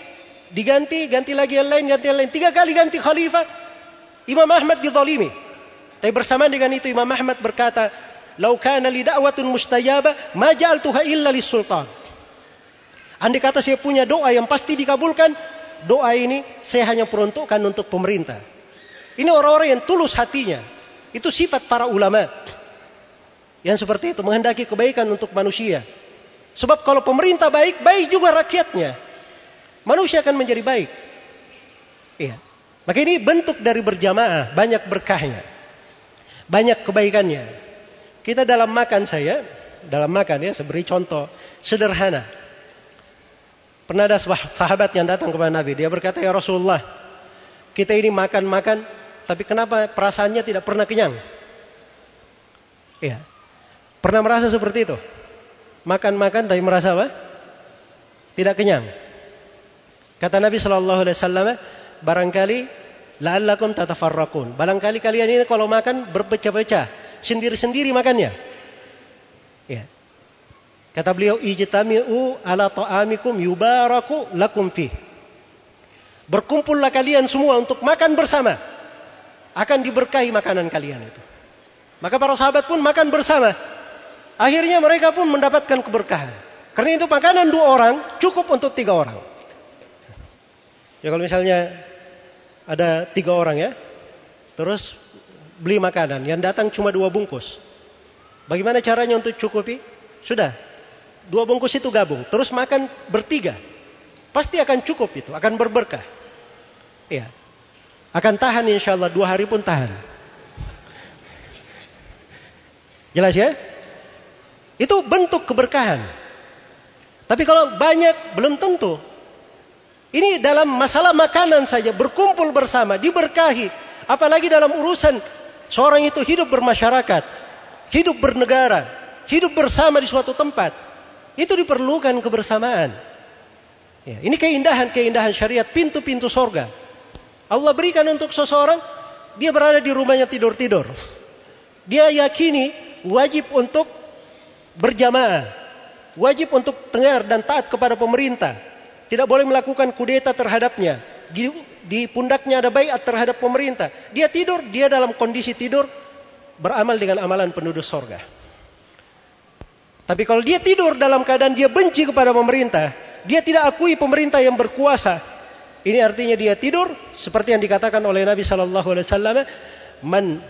diganti, ganti lagi yang lain, ganti yang lain. Tiga kali ganti khalifah. Imam Ahmad didolimi. Tapi bersamaan dengan itu Imam Ahmad berkata, "Lau kana li da'watun mustajaba, ma ja'altuha illa lis-sultan." Andai kata saya punya doa yang pasti dikabulkan, doa ini saya hanya peruntukkan untuk pemerintah. Ini orang-orang yang tulus hatinya. Itu sifat para ulama. Yang seperti itu menghendaki kebaikan untuk manusia. Sebab kalau pemerintah baik, baik juga rakyatnya. Manusia akan menjadi baik. Iya. Maka ini bentuk dari berjamaah, banyak berkahnya. Banyak kebaikannya. Kita dalam makan saya, dalam makan ya, saya beri contoh sederhana. Pernah ada sahabat yang datang kepada Nabi, dia berkata, "Ya Rasulullah, kita ini makan-makan, tapi kenapa perasaannya tidak pernah kenyang?" Iya. Pernah merasa seperti itu? Makan-makan tapi merasa apa? Tidak kenyang. Kata Nabi Shallallahu Alaihi Wasallam, barangkali la'allakum tatafarrakun. Barangkali kalian ini kalau makan berpecah-pecah, sendiri-sendiri makannya. Ya. Kata beliau, ijtami'u ala ta'amikum yubaraku lakum fi. Berkumpullah kalian semua untuk makan bersama. Akan diberkahi makanan kalian itu. Maka para sahabat pun makan bersama. Akhirnya mereka pun mendapatkan keberkahan. Karena itu makanan dua orang cukup untuk tiga orang. Ya kalau misalnya ada tiga orang ya, terus beli makanan, yang datang cuma dua bungkus. Bagaimana caranya untuk cukupi? Sudah, Dua bungkus itu gabung, terus makan bertiga. Pasti akan cukup itu, akan berberkah. Iya. Akan tahan insya Allah, dua hari pun tahan. Jelas ya? Itu bentuk keberkahan. Tapi kalau banyak, belum tentu. Ini dalam masalah makanan saja, berkumpul bersama, diberkahi. Apalagi dalam urusan seorang itu hidup bermasyarakat, hidup bernegara, hidup bersama di suatu tempat. Itu diperlukan kebersamaan. Ya, ini keindahan-keindahan syariat, pintu-pintu sorga. Allah berikan untuk seseorang, dia berada di rumahnya tidur-tidur. Dia yakini wajib untuk berjamaah. Wajib untuk dengar dan taat kepada pemerintah. Tidak boleh melakukan kudeta terhadapnya. Di, di pundaknya ada bayat terhadap pemerintah. Dia tidur, dia dalam kondisi tidur beramal dengan amalan penduduk sorga. Tapi kalau dia tidur dalam keadaan dia benci kepada pemerintah, dia tidak akui pemerintah yang berkuasa. Ini artinya dia tidur seperti yang dikatakan oleh Nabi sallallahu alaihi wasallam, "Man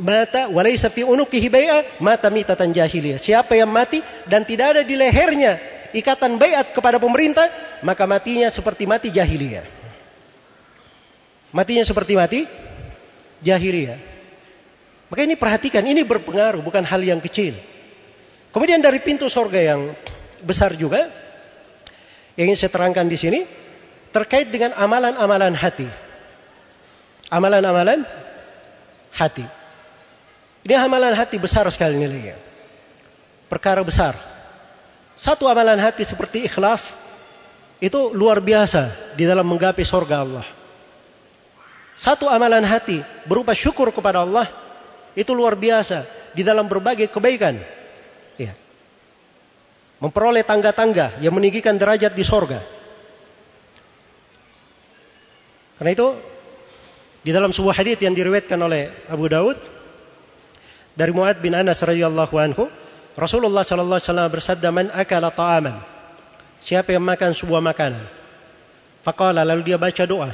mata walaysa fi unuqihi bai'a mata mitatan jahiliyah." Siapa yang mati dan tidak ada di lehernya ikatan baiat kepada pemerintah, maka matinya seperti mati jahiliyah. Matinya seperti mati jahiliyah. Maka ini perhatikan, ini berpengaruh bukan hal yang kecil. Kemudian dari pintu sorga yang besar juga yang ingin saya terangkan di sini terkait dengan amalan-amalan hati. Amalan-amalan hati. Ini amalan hati besar sekali nilainya. Perkara besar. Satu amalan hati seperti ikhlas itu luar biasa di dalam menggapai sorga Allah. Satu amalan hati berupa syukur kepada Allah itu luar biasa di dalam berbagai kebaikan Ya. Memperoleh tangga-tangga yang meninggikan derajat di sorga. Karena itu di dalam sebuah hadis yang diriwayatkan oleh Abu Daud dari Muad bin Anas radhiyallahu anhu, Rasulullah sallallahu alaihi wasallam bersabda, "Man akala ta'aman." Siapa yang makan sebuah makanan. Faqala lalu dia baca doa,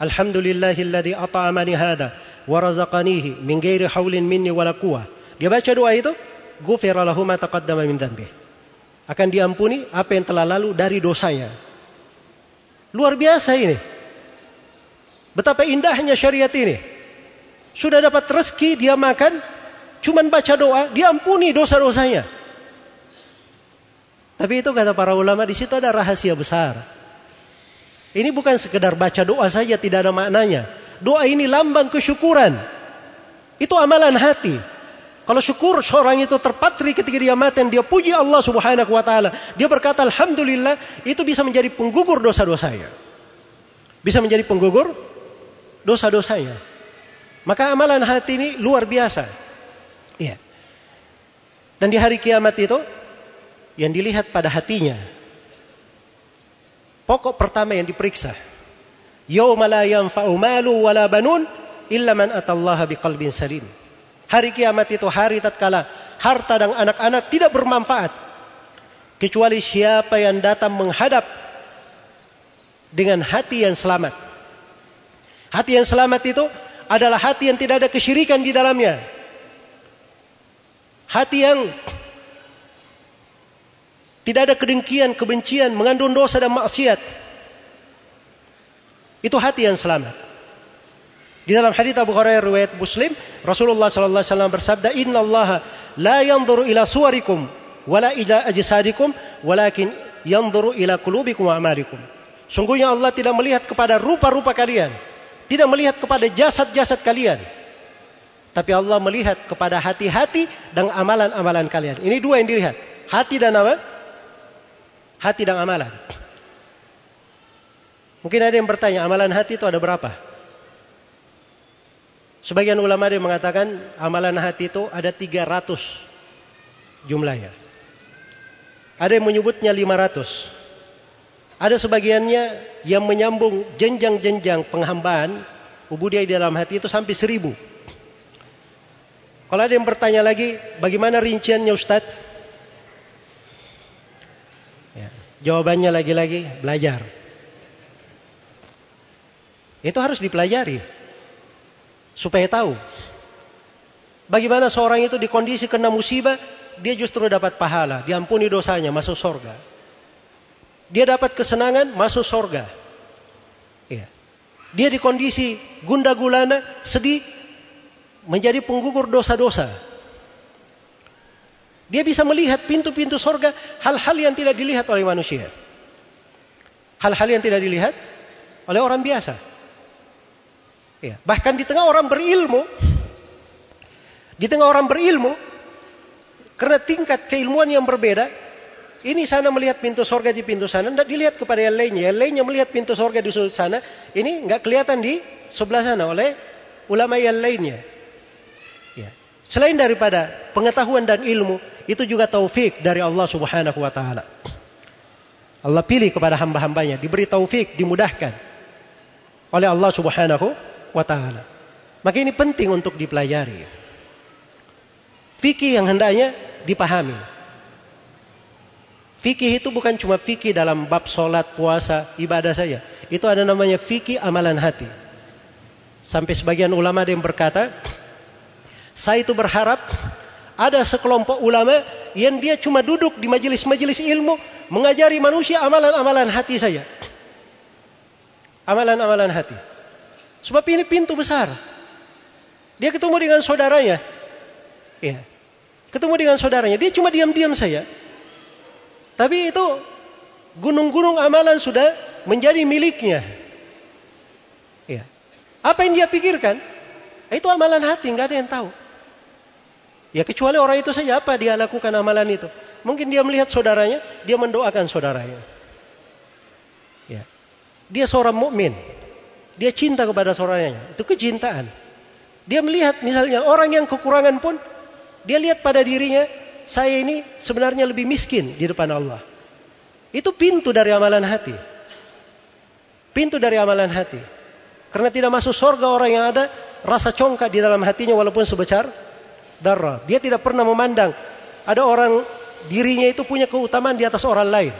"Alhamdulillahilladzi at'amani hada wa razaqanihi min ghairi haulin minni wala quwwah." Dia baca doa itu, ghufira lahu ma taqaddama min dhanbi. Akan diampuni apa yang telah lalu dari dosanya. Luar biasa ini. Betapa indahnya syariat ini. Sudah dapat rezeki dia makan, cuman baca doa, diampuni dosa-dosanya. Tapi itu kata para ulama di situ ada rahasia besar. Ini bukan sekedar baca doa saja tidak ada maknanya. Doa ini lambang kesyukuran. Itu amalan hati. Kalau syukur seorang itu terpatri ketika dia mati dia puji Allah Subhanahu wa taala, dia berkata alhamdulillah, itu bisa menjadi penggugur dosa-dosanya. Bisa menjadi penggugur dosa-dosanya. Maka amalan hati ini luar biasa. Iya. Dan di hari kiamat itu yang dilihat pada hatinya. Pokok pertama yang diperiksa. Yauma la yanfa'u malu wala banun illa man atallaha biqalbin salim. Hari kiamat itu hari tatkala harta dan anak-anak tidak bermanfaat. Kecuali siapa yang datang menghadap dengan hati yang selamat. Hati yang selamat itu adalah hati yang tidak ada kesyirikan di dalamnya. Hati yang tidak ada kedengkian, kebencian, mengandung dosa dan maksiat. Itu hati yang selamat. Di dalam hadis Abu Hurairah riwayat Muslim, Rasulullah sallallahu alaihi wasallam bersabda, "Inna Allah la yanzuru ila suwarikum wala ila ajsadikum, walakin yanzuru ila qulubikum wa amalikum." Sungguhnya Allah tidak melihat kepada rupa-rupa kalian, tidak melihat kepada jasad-jasad kalian. Tapi Allah melihat kepada hati-hati dan amalan-amalan kalian. Ini dua yang dilihat. Hati dan apa? Hati dan amalan. Mungkin ada yang bertanya, amalan hati itu ada berapa? Sebagian ulama dia mengatakan amalan hati itu ada 300 jumlahnya. Ada yang menyebutnya 500. Ada sebagiannya yang menyambung jenjang-jenjang penghambaan ubudiyah di dalam hati itu sampai seribu. Kalau ada yang bertanya lagi, bagaimana rinciannya Ustadz? Ya, jawabannya lagi-lagi belajar. Itu harus dipelajari supaya tahu bagaimana seorang itu di kondisi kena musibah dia justru dapat pahala, diampuni dosanya, masuk surga. Dia dapat kesenangan, masuk surga. Ya. Dia di kondisi gunda gulana, sedih, menjadi penggugur dosa-dosa. Dia bisa melihat pintu-pintu surga, hal-hal yang tidak dilihat oleh manusia. Hal-hal yang tidak dilihat oleh orang biasa. Ya, bahkan di tengah orang berilmu, di tengah orang berilmu, karena tingkat keilmuan yang berbeda, ini sana melihat pintu sorga di pintu sana, tidak dilihat kepada yang lainnya. Yang lainnya melihat pintu sorga di sudut sana, ini nggak kelihatan di sebelah sana oleh ulama yang lainnya. Selain daripada pengetahuan dan ilmu, itu juga taufik dari Allah Subhanahu wa taala. Allah pilih kepada hamba-hambanya, diberi taufik, dimudahkan oleh Allah Subhanahu wa taala. Maka ini penting untuk dipelajari. Fikih yang hendaknya dipahami. Fikih itu bukan cuma fikih dalam bab solat, puasa, ibadah saja. Itu ada namanya fikih amalan hati. Sampai sebagian ulama ada yang berkata, saya itu berharap ada sekelompok ulama yang dia cuma duduk di majelis-majelis ilmu mengajari manusia amalan-amalan hati saja. Amalan-amalan hati. Sebab ini pintu besar. Dia ketemu dengan saudaranya. Ya. Ketemu dengan saudaranya. Dia cuma diam-diam saja. Tapi itu gunung-gunung amalan sudah menjadi miliknya. Ya. Apa yang dia pikirkan? Itu amalan hati, nggak ada yang tahu. Ya kecuali orang itu saja apa dia lakukan amalan itu. Mungkin dia melihat saudaranya, dia mendoakan saudaranya. Ya. Dia seorang mukmin. Dia cinta kepada saudaranya. Itu kecintaan. Dia melihat misalnya orang yang kekurangan pun dia lihat pada dirinya, saya ini sebenarnya lebih miskin di depan Allah. Itu pintu dari amalan hati. Pintu dari amalan hati. Karena tidak masuk surga orang yang ada rasa congkak di dalam hatinya walaupun sebesar darah. Dia tidak pernah memandang ada orang dirinya itu punya keutamaan di atas orang lain.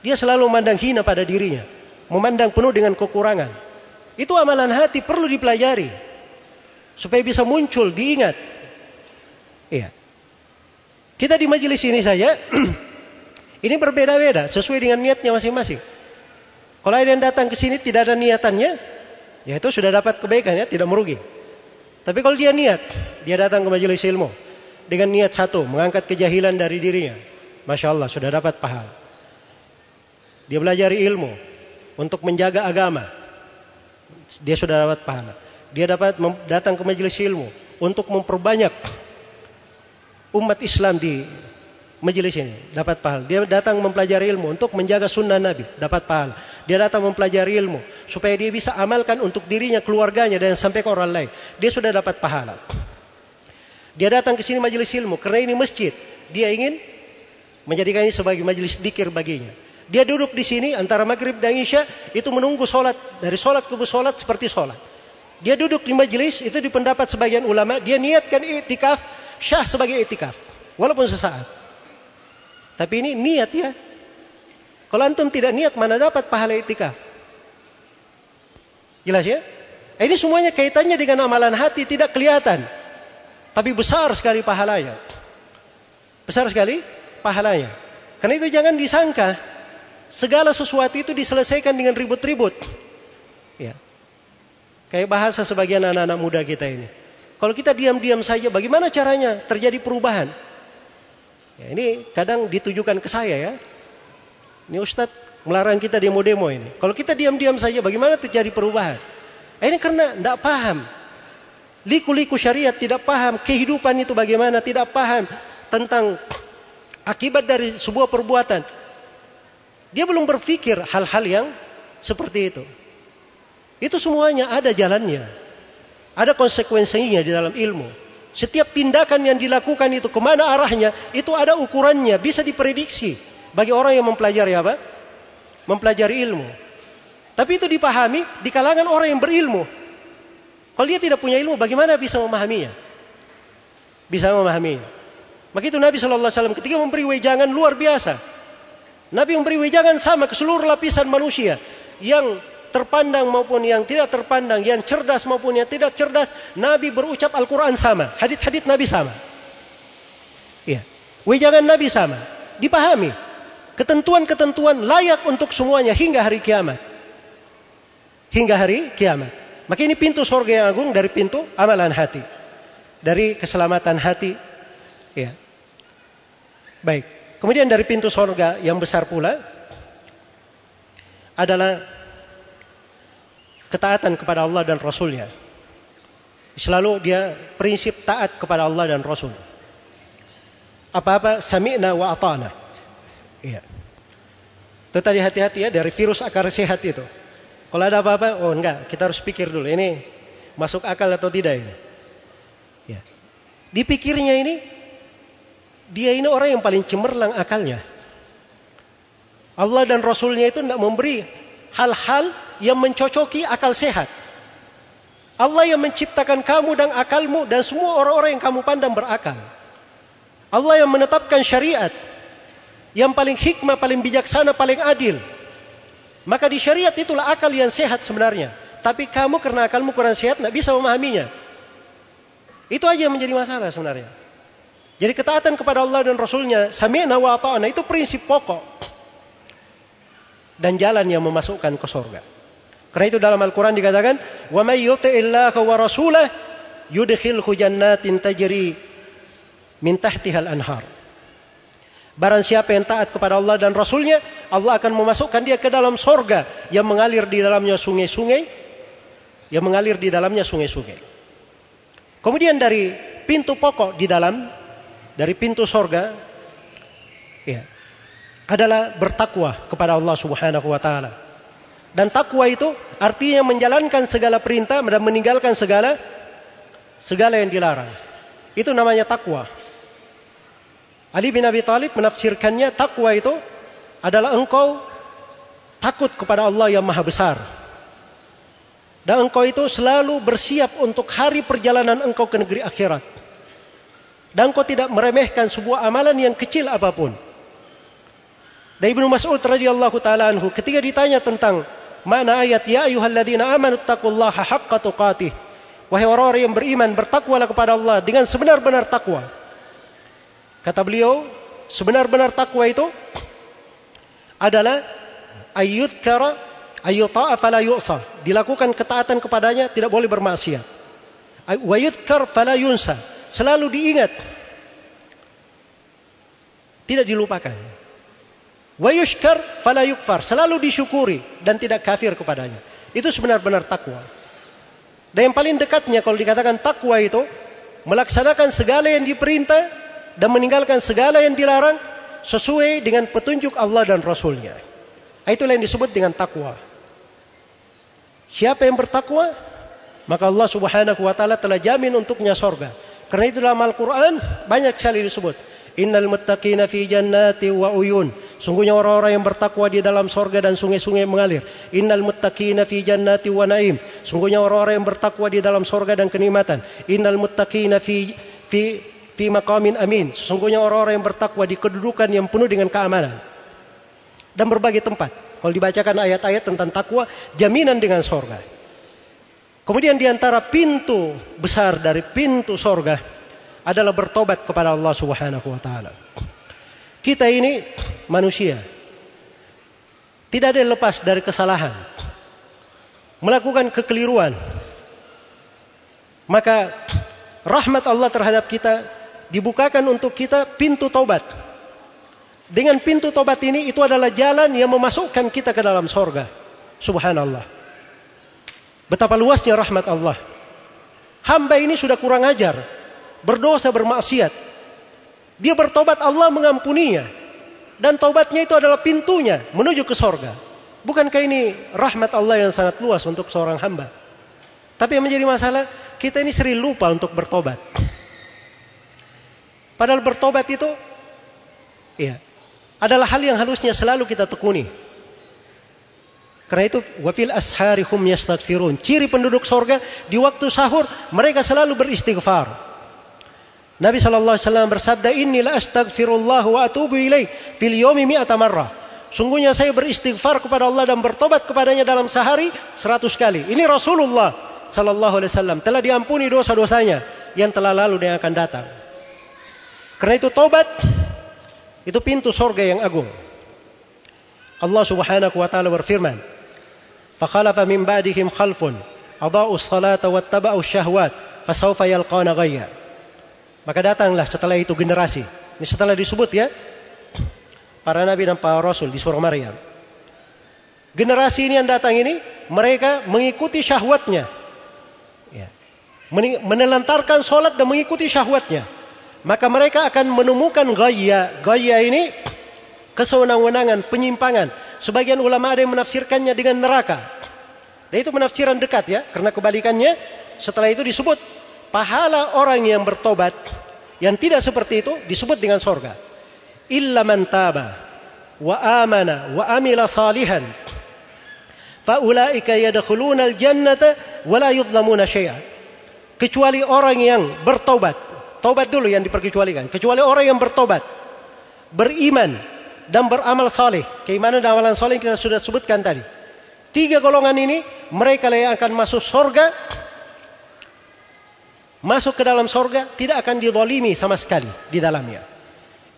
Dia selalu memandang hina pada dirinya, memandang penuh dengan kekurangan. Itu amalan hati perlu dipelajari. Supaya bisa muncul, diingat. Iya. Kita di majelis ini saja, ini berbeda-beda sesuai dengan niatnya masing-masing. Kalau ada yang datang ke sini tidak ada niatannya, ya itu sudah dapat kebaikan ya, tidak merugi. Tapi kalau dia niat, dia datang ke majelis ilmu dengan niat satu, mengangkat kejahilan dari dirinya. Masya Allah, sudah dapat pahala. Dia belajar ilmu untuk menjaga agama. Dia sudah dapat pahala. Dia dapat datang ke majelis ilmu untuk memperbanyak umat Islam di majelis ini dapat pahala. Dia datang mempelajari ilmu untuk menjaga sunnah Nabi, dapat pahala. Dia datang mempelajari ilmu supaya dia bisa amalkan untuk dirinya, keluarganya dan sampai ke orang lain. Dia sudah dapat pahala. Dia datang ke sini majelis ilmu karena ini masjid. Dia ingin menjadikan ini sebagai majelis dikir baginya. Dia duduk di sini antara maghrib dan isya itu menunggu sholat dari sholat ke sholat seperti sholat. Dia duduk di majelis itu di pendapat sebagian ulama dia niatkan itikaf syah sebagai itikaf walaupun sesaat. Tapi ini niat ya. Kalau antum tidak niat mana dapat pahala itikaf? Jelas ya? Eh, ini semuanya kaitannya dengan amalan hati tidak kelihatan. Tapi besar sekali pahalanya. Besar sekali pahalanya. Karena itu jangan disangka segala sesuatu itu diselesaikan dengan ribut-ribut. Ya. Kayak bahasa sebagian anak-anak muda kita ini. Kalau kita diam-diam saja, bagaimana caranya terjadi perubahan? Ya, ini kadang ditujukan ke saya ya. Ini Ustadz melarang kita demo-demo ini. Kalau kita diam-diam saja bagaimana terjadi perubahan? Eh, ini karena tidak paham. Liku-liku syariat tidak paham kehidupan itu bagaimana, tidak paham tentang akibat dari sebuah perbuatan. Dia belum berpikir hal-hal yang seperti itu. Itu semuanya ada jalannya. Ada konsekuensinya di dalam ilmu. Setiap tindakan yang dilakukan itu ke mana arahnya, itu ada ukurannya, bisa diprediksi bagi orang yang mempelajari apa? Mempelajari ilmu. Tapi itu dipahami di kalangan orang yang berilmu. Kalau dia tidak punya ilmu, bagaimana bisa memahaminya? Bisa memahaminya. Maka itu Nabi Shallallahu Alaihi Wasallam ketika memberi wejangan luar biasa. Nabi memberi wejangan sama ke seluruh lapisan manusia yang terpandang maupun yang tidak terpandang, yang cerdas maupun yang tidak cerdas, Nabi berucap Al-Quran sama, hadit-hadit Nabi sama. Ya, wejangan Nabi sama, dipahami. Ketentuan-ketentuan layak untuk semuanya hingga hari kiamat. Hingga hari kiamat. Maka ini pintu surga yang agung dari pintu amalan hati. Dari keselamatan hati. Ya. Baik. Kemudian dari pintu surga yang besar pula adalah ketaatan kepada Allah dan Rasulnya. Selalu dia prinsip taat kepada Allah dan Rasul. Apa-apa sami'na wa ata'na. Iya. Itu tadi hati-hati ya dari virus akar sehat itu. Kalau ada apa-apa, oh enggak, kita harus pikir dulu ini masuk akal atau tidak ini. Ya. Dipikirnya ini dia ini orang yang paling cemerlang akalnya. Allah dan Rasulnya itu tidak memberi hal-hal yang mencocoki akal sehat. Allah yang menciptakan kamu dan akalmu dan semua orang-orang yang kamu pandang berakal. Allah yang menetapkan syariat yang paling hikmah, paling bijaksana, paling adil. Maka di syariat itulah akal yang sehat sebenarnya. Tapi kamu karena akalmu kurang sehat tidak bisa memahaminya. Itu aja yang menjadi masalah sebenarnya. Jadi ketaatan kepada Allah dan Rasulnya, sami'na wa ta'ana, itu prinsip pokok. Dan jalan yang memasukkan ke surga. Karena itu dalam Al-Quran dikatakan, Wa may yuti'illaha wa rasulah yudkhilhu jannatin tajri min tahtihal anhar. Barang siapa yang taat kepada Allah dan Rasulnya, Allah akan memasukkan dia ke dalam sorga yang mengalir di dalamnya sungai-sungai, yang mengalir di dalamnya sungai-sungai. Kemudian dari pintu pokok di dalam, dari pintu sorga, ya, adalah bertakwa kepada Allah Subhanahu Wa Taala. Dan takwa itu artinya menjalankan segala perintah dan meninggalkan segala segala yang dilarang. Itu namanya takwa. Ali bin Abi Thalib menafsirkannya takwa itu adalah engkau takut kepada Allah yang maha besar. Dan engkau itu selalu bersiap untuk hari perjalanan engkau ke negeri akhirat. Dan engkau tidak meremehkan sebuah amalan yang kecil apa pun. Dan Ibnu Mas'ud radhiyallahu taala anhu ketika ditanya tentang Mana ayat ya ayyuhalladzina amanu taqullaha haqqa tuqatih. Wahai orang-orang yang beriman, bertakwalah kepada Allah dengan sebenar-benar takwa. Kata beliau, sebenar-benar takwa itu adalah ayyudkara ayyuta'a fala yu'sa. Dilakukan ketaatan kepadanya, tidak boleh bermaksiat. Wa fala yunsa. Selalu diingat. Tidak dilupakan. Wa yushkar fala yukfar. Selalu disyukuri dan tidak kafir kepadanya. Itu sebenar-benar takwa. Dan yang paling dekatnya kalau dikatakan takwa itu melaksanakan segala yang diperintah dan meninggalkan segala yang dilarang sesuai dengan petunjuk Allah dan Rasulnya. Itulah yang disebut dengan takwa. Siapa yang bertakwa? Maka Allah subhanahu wa ta'ala telah jamin untuknya sorga. Karena itu dalam Al-Quran banyak sekali disebut. Innal muttaqina fi jannati wa uyun. Sungguhnya orang-orang yang bertakwa di dalam sorga dan sungai-sungai mengalir. Innal muttaqina fi jannati wa naim. Sungguhnya orang-orang yang bertakwa di dalam sorga dan kenikmatan. Innal muttaqina fi fi fi maqamin amin. Sesungguhnya orang-orang yang bertakwa di kedudukan yang penuh dengan keamanan. Dan berbagai tempat. Kalau dibacakan ayat-ayat tentang takwa, jaminan dengan sorga. Kemudian di antara pintu besar dari pintu sorga adalah bertobat kepada Allah Subhanahu wa taala. Kita ini manusia. Tidak ada yang lepas dari kesalahan. Melakukan kekeliruan. Maka rahmat Allah terhadap kita dibukakan untuk kita pintu taubat. Dengan pintu taubat ini itu adalah jalan yang memasukkan kita ke dalam sorga. Subhanallah. Betapa luasnya rahmat Allah. Hamba ini sudah kurang ajar. Berdosa, bermaksiat. Dia bertobat Allah mengampuninya. Dan taubatnya itu adalah pintunya menuju ke sorga. Bukankah ini rahmat Allah yang sangat luas untuk seorang hamba? Tapi yang menjadi masalah, kita ini sering lupa untuk bertobat. Padahal bertobat itu ya, adalah hal yang harusnya selalu kita tekuni. Karena itu wafil ashari hum yastaghfirun. Ciri penduduk sorga di waktu sahur mereka selalu beristighfar. Nabi sallallahu alaihi wasallam bersabda, "Inni la astaghfirullah wa atubu ilaih fil yomi mi'ata marrah." Sungguhnya saya beristighfar kepada Allah dan bertobat kepadanya dalam sehari seratus kali. Ini Rasulullah sallallahu alaihi wasallam telah diampuni dosa-dosanya yang telah lalu dan yang akan datang. Karena itu tobat itu pintu sorga yang agung. Allah Subhanahu wa taala berfirman, "Fakhalafa min ba'dihim khalfun adaa'u as-salata wattaba'u syahwat fasawfa yalqana ghayya." Maka datanglah setelah itu generasi. Ini setelah disebut ya para nabi dan para rasul di surah Maryam. Generasi ini yang datang ini mereka mengikuti syahwatnya. Ya. Menelantarkan sholat dan mengikuti syahwatnya maka mereka akan menemukan gaya. Gaya ini kesewenang-wenangan, penyimpangan. Sebagian ulama ada yang menafsirkannya dengan neraka. Dan itu penafsiran dekat ya, karena kebalikannya setelah itu disebut pahala orang yang bertobat yang tidak seperti itu disebut dengan sorga. Illa man taba wa amana wa amila salihan faulaika yadkhuluna al-jannata wa la yudlamuna syai'a. Kecuali orang yang bertobat Tobat dulu yang diperkecualikan. Kecuali orang yang bertobat, beriman dan beramal saleh. Keimanan dan amalan saleh kita sudah sebutkan tadi. Tiga golongan ini mereka yang akan masuk sorga, masuk ke dalam sorga tidak akan didolimi sama sekali di dalamnya.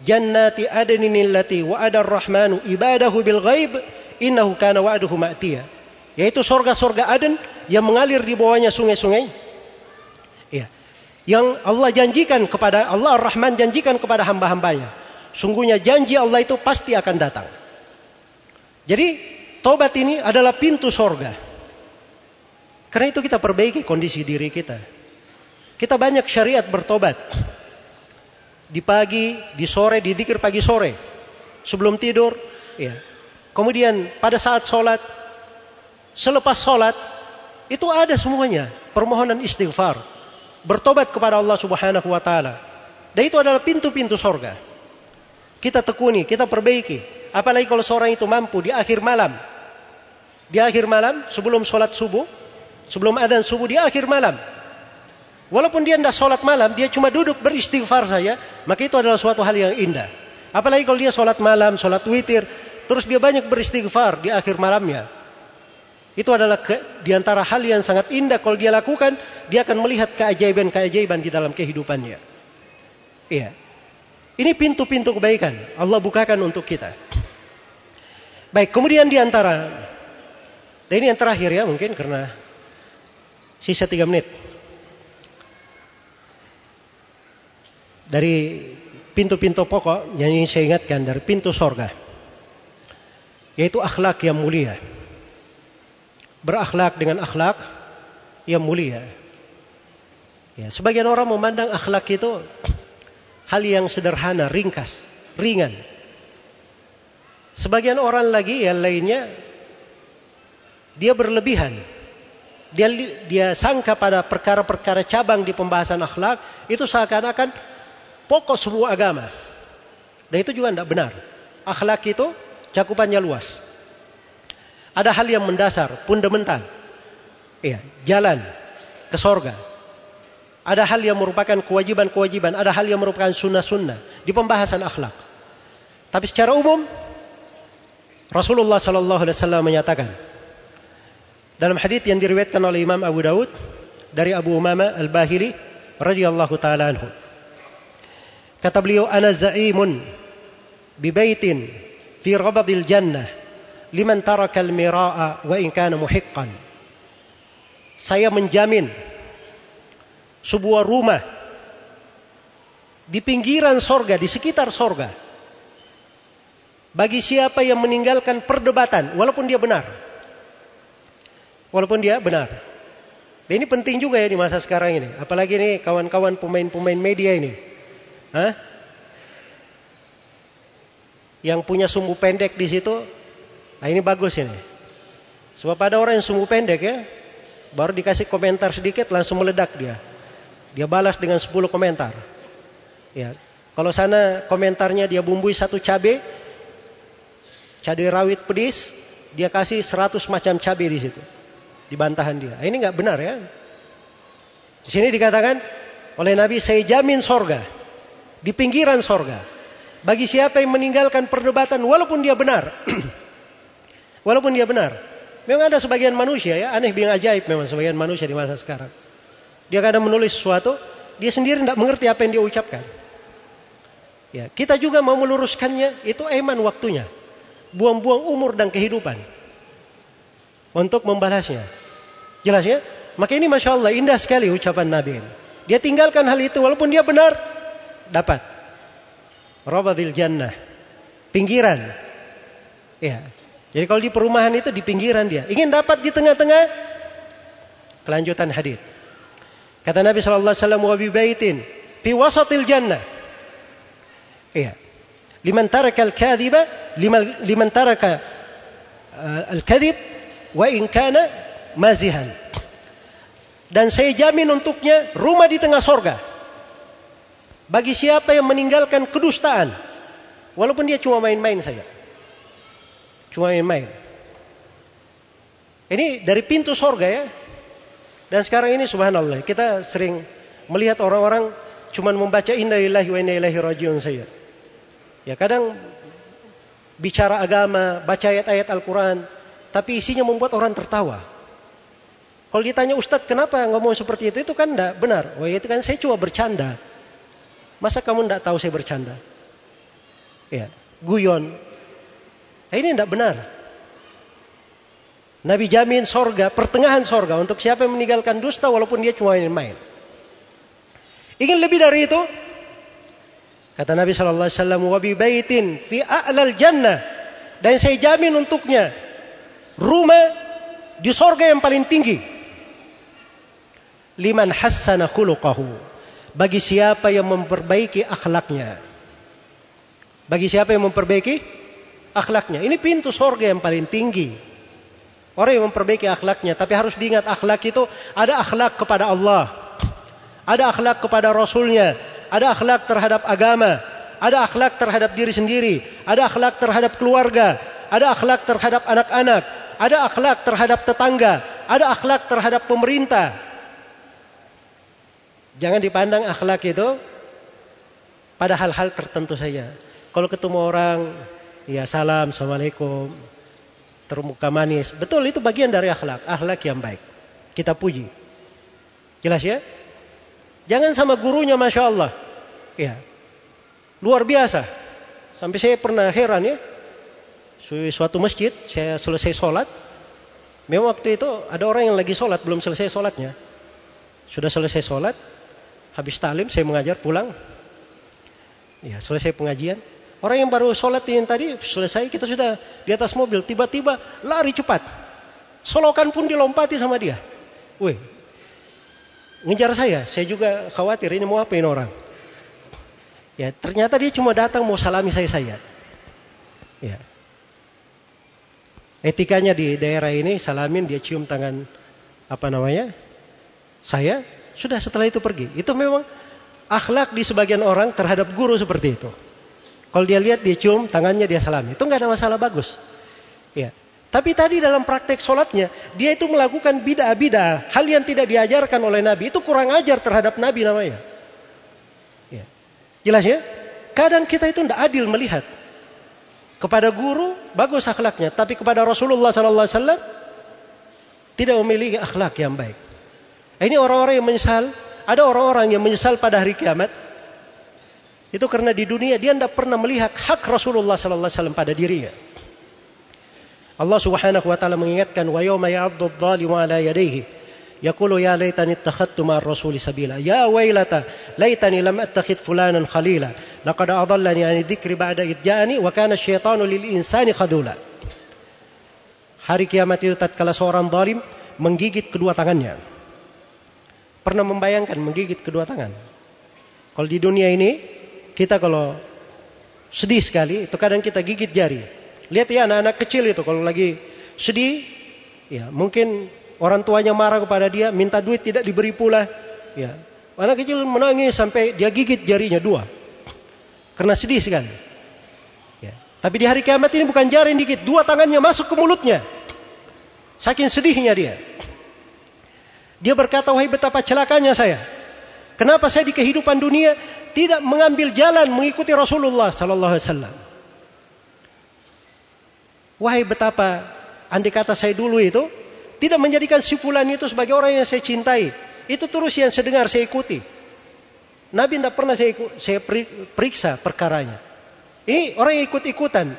Jannati adnin allati wa'ada ar-rahmanu ibadahu bil ghaib innahu kana wa'duhu ma'tiya. Yaitu sorga-sorga Aden yang mengalir di bawahnya sungai-sungai yang Allah janjikan kepada Allah Ar-Rahman janjikan kepada hamba-hambanya. Sungguhnya janji Allah itu pasti akan datang. Jadi tobat ini adalah pintu sorga. Karena itu kita perbaiki kondisi diri kita. Kita banyak syariat bertobat. Di pagi, di sore, di dikir pagi sore. Sebelum tidur. ya. Kemudian pada saat sholat. Selepas sholat. Itu ada semuanya. Permohonan istighfar bertobat kepada Allah Subhanahu wa taala. Dan itu adalah pintu-pintu sorga. Kita tekuni, kita perbaiki. Apalagi kalau seorang itu mampu di akhir malam. Di akhir malam sebelum sholat subuh, sebelum adzan subuh di akhir malam. Walaupun dia tidak sholat malam, dia cuma duduk beristighfar saja, maka itu adalah suatu hal yang indah. Apalagi kalau dia sholat malam, sholat witir, terus dia banyak beristighfar di akhir malamnya. Itu adalah ke, di antara hal yang sangat indah kalau dia lakukan, dia akan melihat keajaiban-keajaiban di dalam kehidupannya. Iya. Ini pintu-pintu kebaikan Allah bukakan untuk kita. Baik, kemudian di antara dan ini yang terakhir ya mungkin karena sisa tiga menit. dari pintu-pintu pokok yang ingin saya ingatkan dari pintu sorga. Yaitu akhlak yang mulia. Berakhlak dengan akhlak yang mulia. Ya, sebagian orang memandang akhlak itu hal yang sederhana, ringkas, ringan. Sebagian orang lagi yang lainnya dia berlebihan. Dia dia sangka pada perkara-perkara cabang di pembahasan akhlak itu seakan-akan pokok semua agama. Dan itu juga tidak benar. Akhlak itu cakupannya luas. Ada hal yang mendasar, fundamental. Iya, jalan ke sorga. Ada hal yang merupakan kewajiban-kewajiban, ada hal yang merupakan sunnah-sunnah di pembahasan akhlak. Tapi secara umum Rasulullah Shallallahu Alaihi Wasallam menyatakan dalam hadits yang diriwayatkan oleh Imam Abu Daud dari Abu Umama Al-Bahili radhiyallahu taala anhu. Kata beliau, "Ana za'imun bi baitin fi rabadil jannah liman taraka al-mira'a wa in kana muhiqqan." Saya menjamin sebuah rumah di pinggiran sorga, di sekitar sorga bagi siapa yang meninggalkan perdebatan walaupun dia benar. Walaupun dia benar. Dan ini penting juga ya di masa sekarang ini. Apalagi nih kawan-kawan pemain-pemain media ini. Hah? Yang punya sumbu pendek di situ. Nah ini bagus ini. Sebab ada orang yang sumbu pendek ya. Baru dikasih komentar sedikit langsung meledak dia. Dia balas dengan 10 komentar. Ya. Kalau sana komentarnya dia bumbui satu cabai, cabai rawit pedis, dia kasih 100 macam cabai di situ. Di bantahan dia. Ini nggak benar ya. Di sini dikatakan oleh Nabi, saya jamin sorga. Di pinggiran sorga. Bagi siapa yang meninggalkan perdebatan walaupun dia benar. walaupun dia benar. Memang ada sebagian manusia ya, aneh bingung ajaib memang sebagian manusia di masa sekarang. Dia kadang menulis sesuatu, dia sendiri tidak mengerti apa yang dia ucapkan. Ya, kita juga mau meluruskannya, itu eman waktunya buang-buang umur dan kehidupan untuk membalasnya. Jelas ya? Maka ini Masya Allah indah sekali ucapan Nabi. Dia tinggalkan hal itu walaupun dia benar. Dapat. Rabadil jannah. Pinggiran. Ya. Jadi kalau di perumahan itu di pinggiran dia. Ingin dapat di tengah-tengah. Kelanjutan hadis. Kata Nabi Shallallahu Alaihi Wasallam, "Wabi baitin fi wasatil jannah." Iya. Liman taraka al-kadhiba liman taraka al-kadhib wa in kana mazihan. Dan saya jamin untuknya rumah di tengah sorga. Bagi siapa yang meninggalkan kedustaan. Walaupun dia cuma main-main saja. Cuma main-main. Ini dari pintu sorga ya. Dan sekarang ini subhanallah. Kita sering melihat orang-orang cuma membaca inna lillahi wa inna ilaihi rajiun saja. Ya kadang bicara agama, baca ayat-ayat Al-Quran, tapi isinya membuat orang tertawa. Kalau ditanya Ustadz kenapa ngomong seperti itu, itu kan tidak benar. Oh itu kan saya cuma bercanda. Masa kamu tidak tahu saya bercanda? Ya, guyon. Nah, ini tidak benar. Nabi jamin sorga, pertengahan sorga untuk siapa yang meninggalkan dusta walaupun dia cuma main-main. Ingin lebih dari itu? Kata Nabi Shallallahu Alaihi Wasallam, "Wabi baitin fi a'lal jannah." Dan saya jamin untuknya rumah di sorga yang paling tinggi. Liman hassana khuluqahu. Bagi siapa yang memperbaiki akhlaknya. Bagi siapa yang memperbaiki akhlaknya. Ini pintu sorga yang paling tinggi. Orang yang memperbaiki akhlaknya. Tapi harus diingat akhlak itu ada akhlak kepada Allah. Ada akhlak kepada Rasulnya ada akhlak terhadap agama, ada akhlak terhadap diri sendiri, ada akhlak terhadap keluarga, ada akhlak terhadap anak-anak, ada akhlak terhadap tetangga, ada akhlak terhadap pemerintah. Jangan dipandang akhlak itu pada hal-hal tertentu saja. Kalau ketemu orang, ya salam, assalamualaikum, termuka manis. Betul itu bagian dari akhlak, akhlak yang baik. Kita puji. Jelas ya? Jangan sama gurunya Masya Allah. Ya. Luar biasa. Sampai saya pernah heran ya. Suatu masjid, saya selesai sholat. Memang waktu itu ada orang yang lagi sholat, belum selesai sholatnya. Sudah selesai sholat. Habis talim, saya mengajar pulang. Ya, selesai pengajian. Orang yang baru sholat yang tadi selesai kita sudah di atas mobil. Tiba-tiba lari cepat. Solokan pun dilompati sama dia. Wih, ngejar saya. Saya juga khawatir ini mau apain orang. Ya, ternyata dia cuma datang mau salami saya saya. Ya. Etikanya di daerah ini salamin dia cium tangan apa namanya? Saya sudah setelah itu pergi. Itu memang akhlak di sebagian orang terhadap guru seperti itu. Kalau dia lihat dia cium tangannya dia salami. Itu nggak ada masalah bagus. Ya. Tapi tadi dalam praktek sholatnya, dia itu melakukan bid'ah-bid'ah. Hal yang tidak diajarkan oleh Nabi. Itu kurang ajar terhadap Nabi namanya. Ya. Jelas? Kadang kita itu tidak adil melihat. Kepada guru, bagus akhlaknya. Tapi kepada Rasulullah SAW, tidak memiliki akhlak yang baik. Ini orang-orang yang menyesal. Ada orang-orang yang menyesal pada hari kiamat. Itu karena di dunia dia tidak pernah melihat hak Rasulullah SAW pada dirinya. Allah Subhanahu wa taala mengingatkan wa yauma ya'addu adh-dhalimu ala yadayhi yaqulu ya laitani ittakhadtu ma'ar rasuli sabila ya wailata laitani lam attakhidh fulanan khalila laqad adallani 'ani dzikri ba'da id ja'ani wa kana asyaitanu lil insani khadula Hari kiamat itu tatkala seorang zalim menggigit kedua tangannya. Pernah membayangkan menggigit kedua tangan? Kalau di dunia ini kita kalau sedih sekali itu kadang kita gigit jari. Lihat ya anak-anak kecil itu kalau lagi sedih, ya mungkin orang tuanya marah kepada dia, minta duit tidak diberi pula. Ya, anak kecil menangis sampai dia gigit jarinya dua, karena sedih sekali. Ya. Tapi di hari kiamat ini bukan jari dikit, dua tangannya masuk ke mulutnya. Saking sedihnya dia. Dia berkata, wahai betapa celakanya saya. Kenapa saya di kehidupan dunia tidak mengambil jalan mengikuti Rasulullah Sallallahu Alaihi Wasallam? Wahai betapa andai kata saya dulu itu tidak menjadikan si fulan itu sebagai orang yang saya cintai. Itu terus yang saya dengar, saya ikuti. Nabi tidak pernah saya, ikut, saya periksa perkaranya. Ini orang yang ikut-ikutan.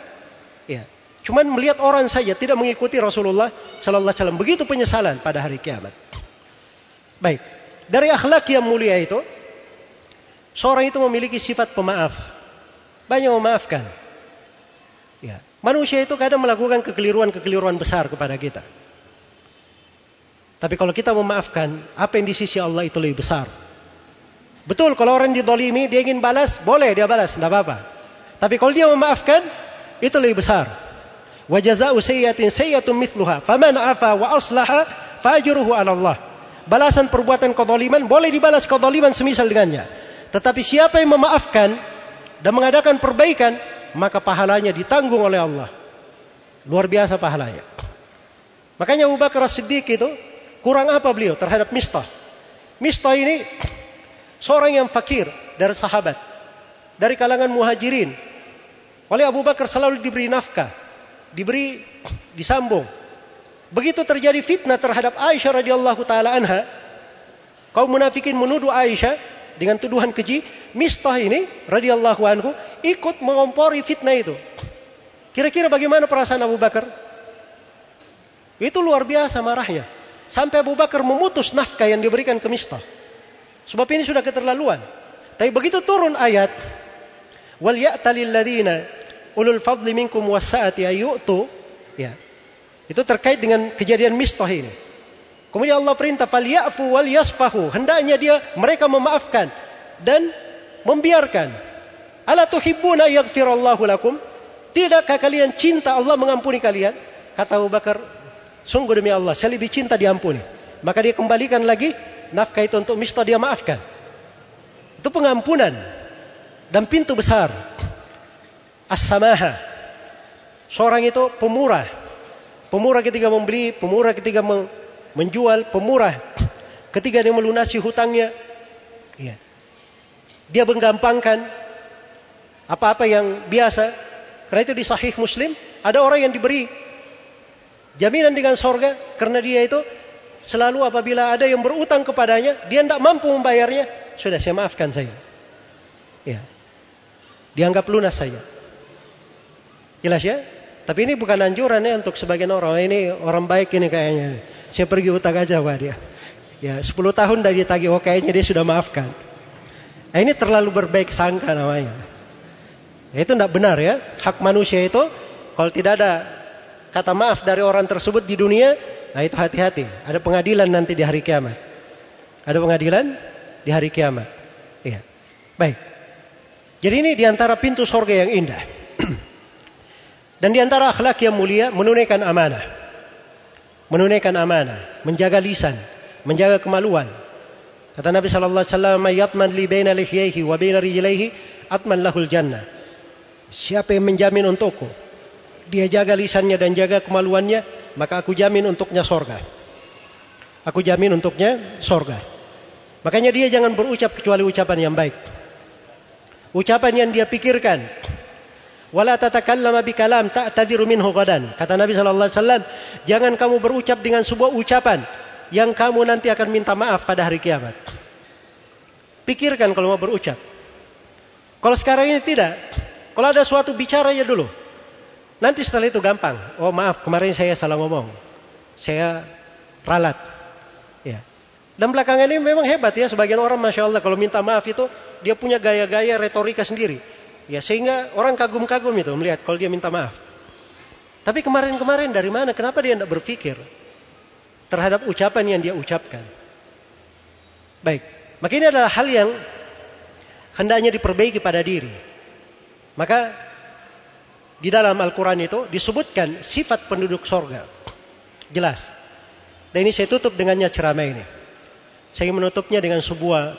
Ya. Cuman melihat orang saja tidak mengikuti Rasulullah Sallallahu Alaihi Wasallam. Begitu penyesalan pada hari kiamat. Baik. Dari akhlak yang mulia itu, seorang itu memiliki sifat pemaaf. Banyak memaafkan. Ya. Manusia itu kadang melakukan kekeliruan-kekeliruan besar kepada kita. Tapi kalau kita memaafkan, apa yang di sisi Allah itu lebih besar. Betul, kalau orang didolimi, dia ingin balas, boleh dia balas, tidak apa-apa. Tapi kalau dia memaafkan, itu lebih besar. Wajazau sayyatin sayyatun mithluha. Faman afa wa aslaha fajruhu ala Allah. Balasan perbuatan kezaliman boleh dibalas kezaliman semisal dengannya. Tetapi siapa yang memaafkan dan mengadakan perbaikan, maka pahalanya ditanggung oleh Allah. Luar biasa pahalanya. Makanya Abu Bakar As-Siddiq itu kurang apa beliau terhadap Mistah? Mistah ini seorang yang fakir dari sahabat, dari kalangan muhajirin. Oleh Abu Bakar selalu diberi nafkah, diberi disambung. Begitu terjadi fitnah terhadap Aisyah radhiyallahu taala anha, kaum munafikin menuduh Aisyah dengan tuduhan keji, Mistah ini radhiyallahu anhu ikut mengompori fitnah itu. Kira-kira bagaimana perasaan Abu Bakar? Itu luar biasa marahnya. Sampai Abu Bakar memutus nafkah yang diberikan ke Mistah. Sebab ini sudah keterlaluan. Tapi begitu turun ayat, "Wal ya'talil ladina ulul fadli minkum wasa'ati ayyutu." Ya. Itu terkait dengan kejadian Mistah ini. Kemudian Allah perintah falyafu wal yasfahu. Hendaknya dia mereka memaafkan dan membiarkan. Ala tuhibbuna yaghfirallahu lakum? Tidakkah kalian cinta Allah mengampuni kalian? Kata Abu Bakar, sungguh demi Allah, saya lebih cinta diampuni. Maka dia kembalikan lagi nafkah itu untuk Mistah dia maafkan. Itu pengampunan dan pintu besar. As-samaha. Seorang itu pemurah. Pemurah ketika membeli, pemurah ketika menjual pemurah ketika dia melunasi hutangnya. Ya. dia menggampangkan apa-apa yang biasa. Karena itu di sahih muslim ada orang yang diberi jaminan dengan sorga karena dia itu selalu apabila ada yang berutang kepadanya dia tidak mampu membayarnya. Sudah saya maafkan saya. Ya dianggap lunas saya. Jelas ya tapi ini bukan anjuran ya untuk sebagian orang ini orang baik ini kayaknya saya pergi utang aja pak dia. Ya 10 tahun dari ditagih, oh kayaknya dia sudah maafkan. Nah, ini terlalu berbaik sangka namanya. Itu tidak benar ya. Hak manusia itu kalau tidak ada kata maaf dari orang tersebut di dunia, nah itu hati-hati. Ada pengadilan nanti di hari kiamat. Ada pengadilan di hari kiamat. Iya. Baik. Jadi ini di antara pintu sorga yang indah. Dan di antara akhlak yang mulia menunaikan amanah. Menunaikan amanah, menjaga lisan, menjaga kemaluan. Kata Nabi sallallahu alaihi wasallam, "Yatman li baina wa baina rijlaihi atman lahul jannah." Siapa yang menjamin untukku dia jaga lisannya dan jaga kemaluannya, maka aku jamin untuknya sorga. Aku jamin untuknya sorga. Makanya dia jangan berucap kecuali ucapan yang baik. Ucapan yang dia pikirkan. Wala tatakallama bikalam ta'tadiru minhu gadan. Kata Nabi sallallahu alaihi wasallam, jangan kamu berucap dengan sebuah ucapan yang kamu nanti akan minta maaf pada hari kiamat. Pikirkan kalau mau berucap. Kalau sekarang ini tidak. Kalau ada suatu bicara ya dulu. Nanti setelah itu gampang. Oh maaf kemarin saya salah ngomong. Saya ralat. Ya. Dan belakangan ini memang hebat ya sebagian orang masya Allah kalau minta maaf itu dia punya gaya-gaya retorika sendiri. Ya sehingga orang kagum-kagum itu melihat kalau dia minta maaf. Tapi kemarin-kemarin dari mana? Kenapa dia tidak berpikir terhadap ucapan yang dia ucapkan? Baik. Maka ini adalah hal yang hendaknya diperbaiki pada diri. Maka di dalam Al-Quran itu disebutkan sifat penduduk sorga. Jelas. Dan ini saya tutup dengannya ceramah ini. Saya menutupnya dengan sebuah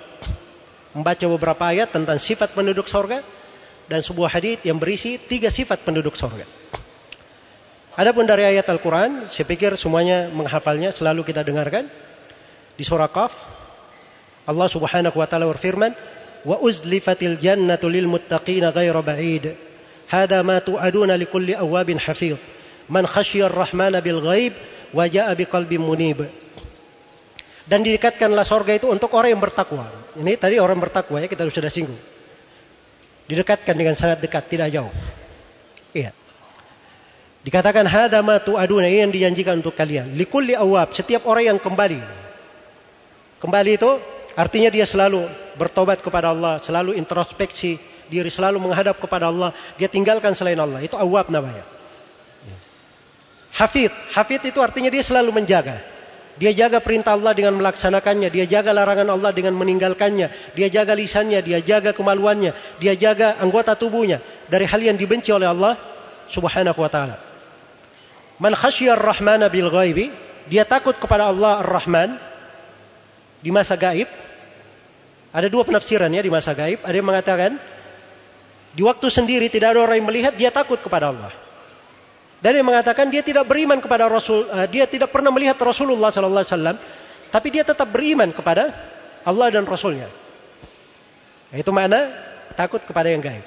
membaca beberapa ayat tentang sifat penduduk sorga dan sebuah hadis yang berisi tiga sifat penduduk sorga. Adapun dari ayat Al-Quran, saya pikir semuanya menghafalnya, selalu kita dengarkan. Di surah Qaf, Allah subhanahu wa ta'ala berfirman, muttaqina ghaira ba'id. Hada ma tu'aduna likulli awabin hafidh man khasyiyar rahmana bil ghaib wa ja'a biqalbin munib. Dan didekatkanlah sorga itu untuk orang yang bertakwa. Ini tadi orang bertakwa ya kita sudah singgung didekatkan dengan sangat dekat tidak jauh iya dikatakan hada ma tu'aduna ini yang dijanjikan untuk kalian likulli awab setiap orang yang kembali kembali itu Artinya dia selalu bertobat kepada Allah, selalu introspeksi diri, selalu menghadap kepada Allah. Dia tinggalkan selain Allah. Itu awab namanya. Hafid, hafid itu artinya dia selalu menjaga. Dia jaga perintah Allah dengan melaksanakannya. Dia jaga larangan Allah dengan meninggalkannya. Dia jaga lisannya, dia jaga kemaluannya. Dia jaga anggota tubuhnya. Dari hal yang dibenci oleh Allah subhanahu wa ta'ala. Man khasyiyar rahmana bil ghaibi. Dia takut kepada Allah ar-Rahman. Di masa gaib. Ada dua penafsiran ya di masa gaib. Ada yang mengatakan di waktu sendiri tidak ada orang yang melihat dia takut kepada Allah. Dan yang mengatakan dia tidak beriman kepada Rasul, uh, dia tidak pernah melihat Rasulullah sallallahu alaihi wasallam, tapi dia tetap beriman kepada Allah dan Rasulnya. Itu mana takut kepada yang gaib.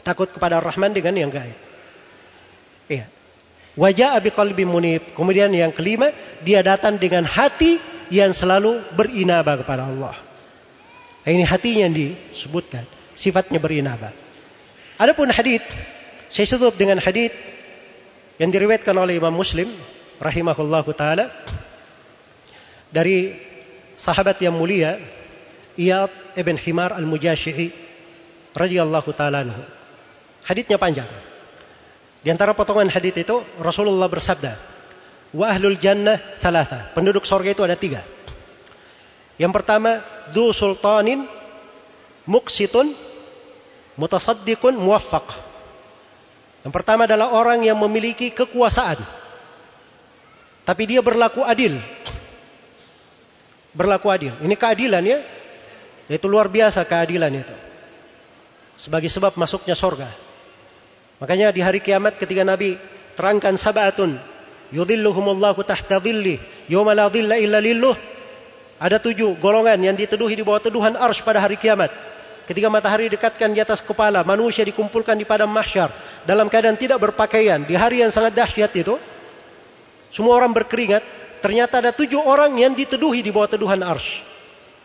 Takut kepada Rahman dengan yang gaib. Iya. Wajah abi qalbi munib. Kemudian yang kelima, dia datang dengan hati yang selalu berinabah kepada Allah. Ini hatinya yang disebutkan. Sifatnya berinabah. Adapun hadis, saya tutup dengan hadis yang diriwayatkan oleh Imam Muslim rahimahullahu taala dari sahabat yang mulia Iyad ibn Himar al-Mujashi'i radhiyallahu taala anhu. Hadisnya panjang. Di antara potongan hadis itu Rasulullah bersabda, "Wa ahlul jannah thalatha." Penduduk surga itu ada tiga. Yang pertama, du sultanin muksitun mutasaddiqun muwaffaq. Yang pertama adalah orang yang memiliki kekuasaan. Tapi dia berlaku adil. Berlaku adil. Ini keadilan ya. Itu luar biasa keadilan itu. Sebagai sebab masuknya sorga. Makanya di hari kiamat ketika Nabi terangkan sabatun yudhilluhumullahu tahta dhilli yawma la dhilla illa lilluh ada tujuh golongan yang dituduhi di bawah tuduhan arsh pada hari kiamat. Ketika matahari dekatkan di atas kepala, manusia dikumpulkan di padang mahsyar dalam keadaan tidak berpakaian di hari yang sangat dahsyat itu. Semua orang berkeringat. Ternyata ada tujuh orang yang dituduhi di bawah tuduhan arsh.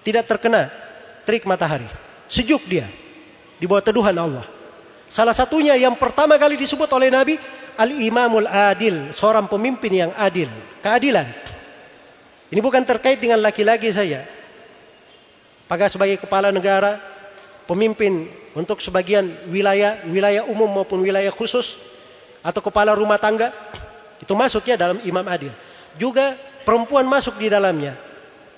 Tidak terkena terik matahari. Sejuk dia di bawah tuduhan Allah. Salah satunya yang pertama kali disebut oleh Nabi Al-Imamul Adil, seorang pemimpin yang adil, keadilan. Ini bukan terkait dengan laki-laki saja. Apakah sebagai kepala negara, pemimpin untuk sebagian wilayah, wilayah umum maupun wilayah khusus atau kepala rumah tangga itu masuk ya dalam imam adil. Juga perempuan masuk di dalamnya.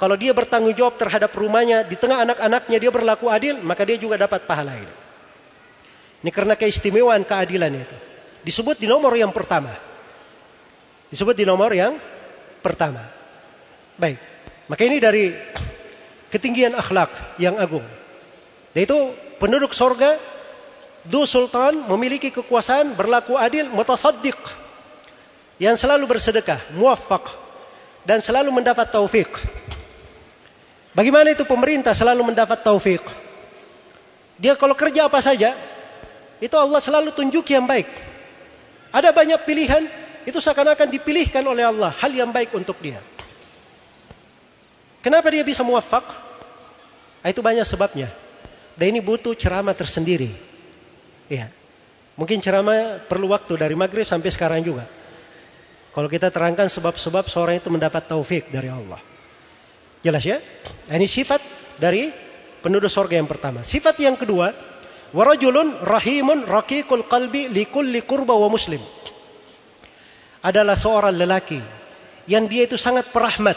Kalau dia bertanggung jawab terhadap rumahnya di tengah anak-anaknya dia berlaku adil, maka dia juga dapat pahala ini. Ini karena keistimewaan keadilan itu. Disebut di nomor yang pertama. Disebut di nomor yang pertama. Baik. Maka ini dari ketinggian akhlak yang agung. Yaitu penduduk sorga, Du Sultan memiliki kekuasaan, berlaku adil, mutasaddiq. Yang selalu bersedekah, muwaffaq. Dan selalu mendapat taufik. Bagaimana itu pemerintah selalu mendapat taufik? Dia kalau kerja apa saja, itu Allah selalu tunjuk yang baik. Ada banyak pilihan, itu seakan-akan dipilihkan oleh Allah hal yang baik untuk dia. Kenapa dia bisa muwafaq? Ah, itu banyak sebabnya. Dan ini butuh ceramah tersendiri. Ya. Mungkin ceramah perlu waktu dari maghrib sampai sekarang juga. Kalau kita terangkan sebab-sebab seorang itu mendapat taufik dari Allah. Jelas ya? Ini sifat dari penduduk sorga yang pertama. Sifat yang kedua, warajulun rahimun raqiqul qalbi likulli kurba wa muslim. Adalah seorang lelaki yang dia itu sangat perahmat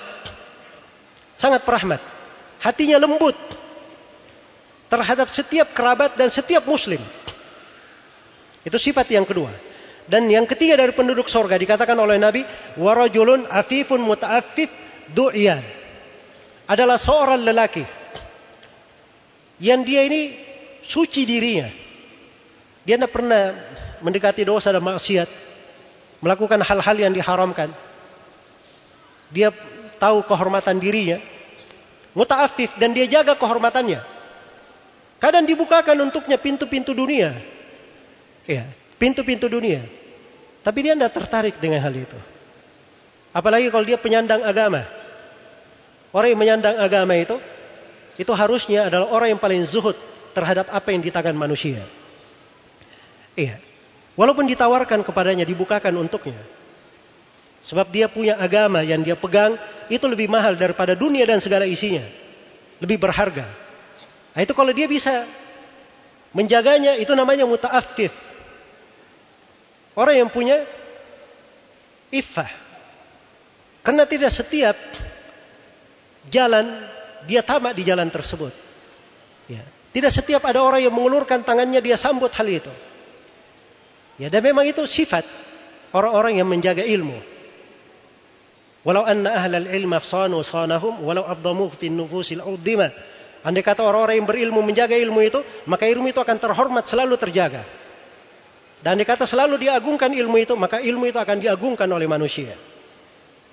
sangat perahmat. Hatinya lembut terhadap setiap kerabat dan setiap muslim. Itu sifat yang kedua. Dan yang ketiga dari penduduk sorga dikatakan oleh Nabi, warajulun afifun muta'affif du'iyan. Adalah seorang lelaki yang dia ini suci dirinya. Dia tidak pernah mendekati dosa dan maksiat, melakukan hal-hal yang diharamkan. Dia tahu kehormatan dirinya, mutaafif dan dia jaga kehormatannya. Kadang dibukakan untuknya pintu-pintu dunia. Ya, pintu-pintu dunia. Tapi dia tidak tertarik dengan hal itu. Apalagi kalau dia penyandang agama. Orang yang menyandang agama itu, itu harusnya adalah orang yang paling zuhud terhadap apa yang di tangan manusia. Iya. Walaupun ditawarkan kepadanya, dibukakan untuknya. Sebab dia punya agama yang dia pegang itu lebih mahal daripada dunia dan segala isinya. Lebih berharga. Nah, itu kalau dia bisa menjaganya itu namanya muta'affif. Orang yang punya iffah. Karena tidak setiap jalan dia tamak di jalan tersebut. Ya. Tidak setiap ada orang yang mengulurkan tangannya dia sambut hal itu. Ya, dan memang itu sifat orang-orang yang menjaga ilmu. Walau anna ahlal ilma sanu sanahum walau abdamu fi nufusil uddima. Andai kata orang-orang yang berilmu menjaga ilmu itu, maka ilmu itu akan terhormat selalu terjaga. Dan andai kata selalu diagungkan ilmu itu, maka ilmu itu akan diagungkan oleh manusia.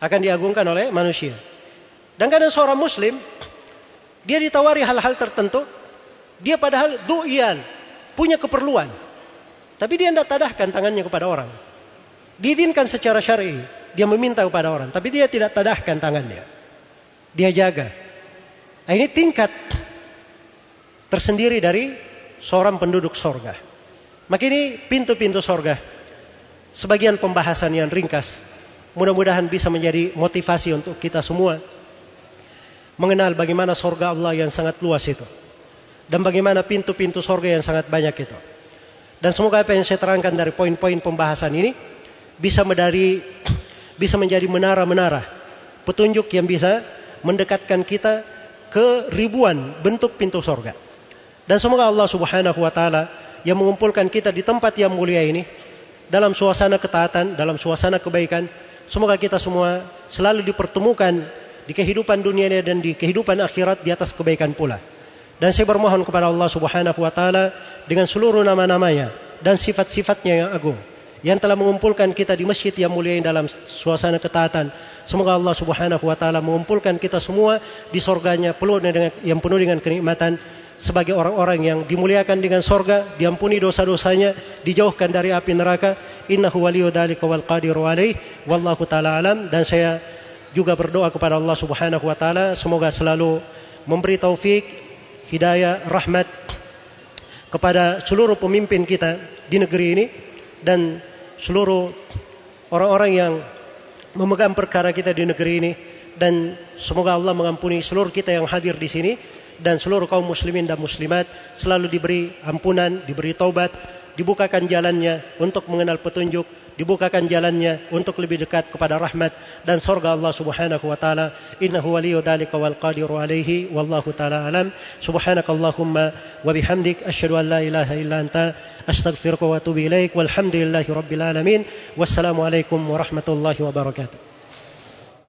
Akan diagungkan oleh manusia. Dan kadang seorang muslim, dia ditawari hal-hal tertentu, dia padahal du'ian, punya keperluan. Tapi dia tidak tadahkan tangannya kepada orang. Diizinkan secara syar'i. Dia meminta kepada orang, tapi dia tidak tadahkan tangannya. Dia jaga. Nah, ini tingkat tersendiri dari seorang penduduk sorga. Maka ini pintu-pintu sorga. Sebagian pembahasan yang ringkas. Mudah-mudahan bisa menjadi motivasi untuk kita semua. Mengenal bagaimana sorga Allah yang sangat luas itu. Dan bagaimana pintu-pintu sorga yang sangat banyak itu. Dan semoga apa yang saya terangkan dari poin-poin pembahasan ini bisa menjadi bisa menjadi menara-menara petunjuk yang bisa mendekatkan kita ke ribuan bentuk pintu sorga. Dan semoga Allah Subhanahu wa taala yang mengumpulkan kita di tempat yang mulia ini dalam suasana ketaatan, dalam suasana kebaikan, semoga kita semua selalu dipertemukan di kehidupan dunia ini dan di kehidupan akhirat di atas kebaikan pula. Dan saya bermohon kepada Allah Subhanahu wa taala dengan seluruh nama-namanya dan sifat-sifatnya yang agung yang telah mengumpulkan kita di masjid yang mulia ini dalam suasana ketaatan. Semoga Allah Subhanahu wa taala mengumpulkan kita semua di surganya penuh dengan yang penuh dengan kenikmatan sebagai orang-orang yang dimuliakan dengan sorga, diampuni dosa-dosanya, dijauhkan dari api neraka. Innahu waliyu dzalika wal qadiru alaih. Wallahu taala alam dan saya juga berdoa kepada Allah Subhanahu wa taala semoga selalu memberi taufik, hidayah, rahmat kepada seluruh pemimpin kita di negeri ini dan seluruh orang-orang yang memegang perkara kita di negeri ini dan semoga Allah mengampuni seluruh kita yang hadir di sini dan seluruh kaum muslimin dan muslimat selalu diberi ampunan, diberi taubat, dibukakan jalannya untuk mengenal petunjuk, dibukakan jalannya untuk lebih dekat kepada rahmat dan surga Allah Subhanahu wa taala. Innahu waliyyu dzalika wal qadiru alaihi wallahu taala alam. Subhanakallahumma wa bihamdik asyhadu an la ilaha illa anta astaghfiruka wa atubu ilaik. Walhamdulillahi rabbil alamin. Wassalamu alaikum warahmatullahi wabarakatuh.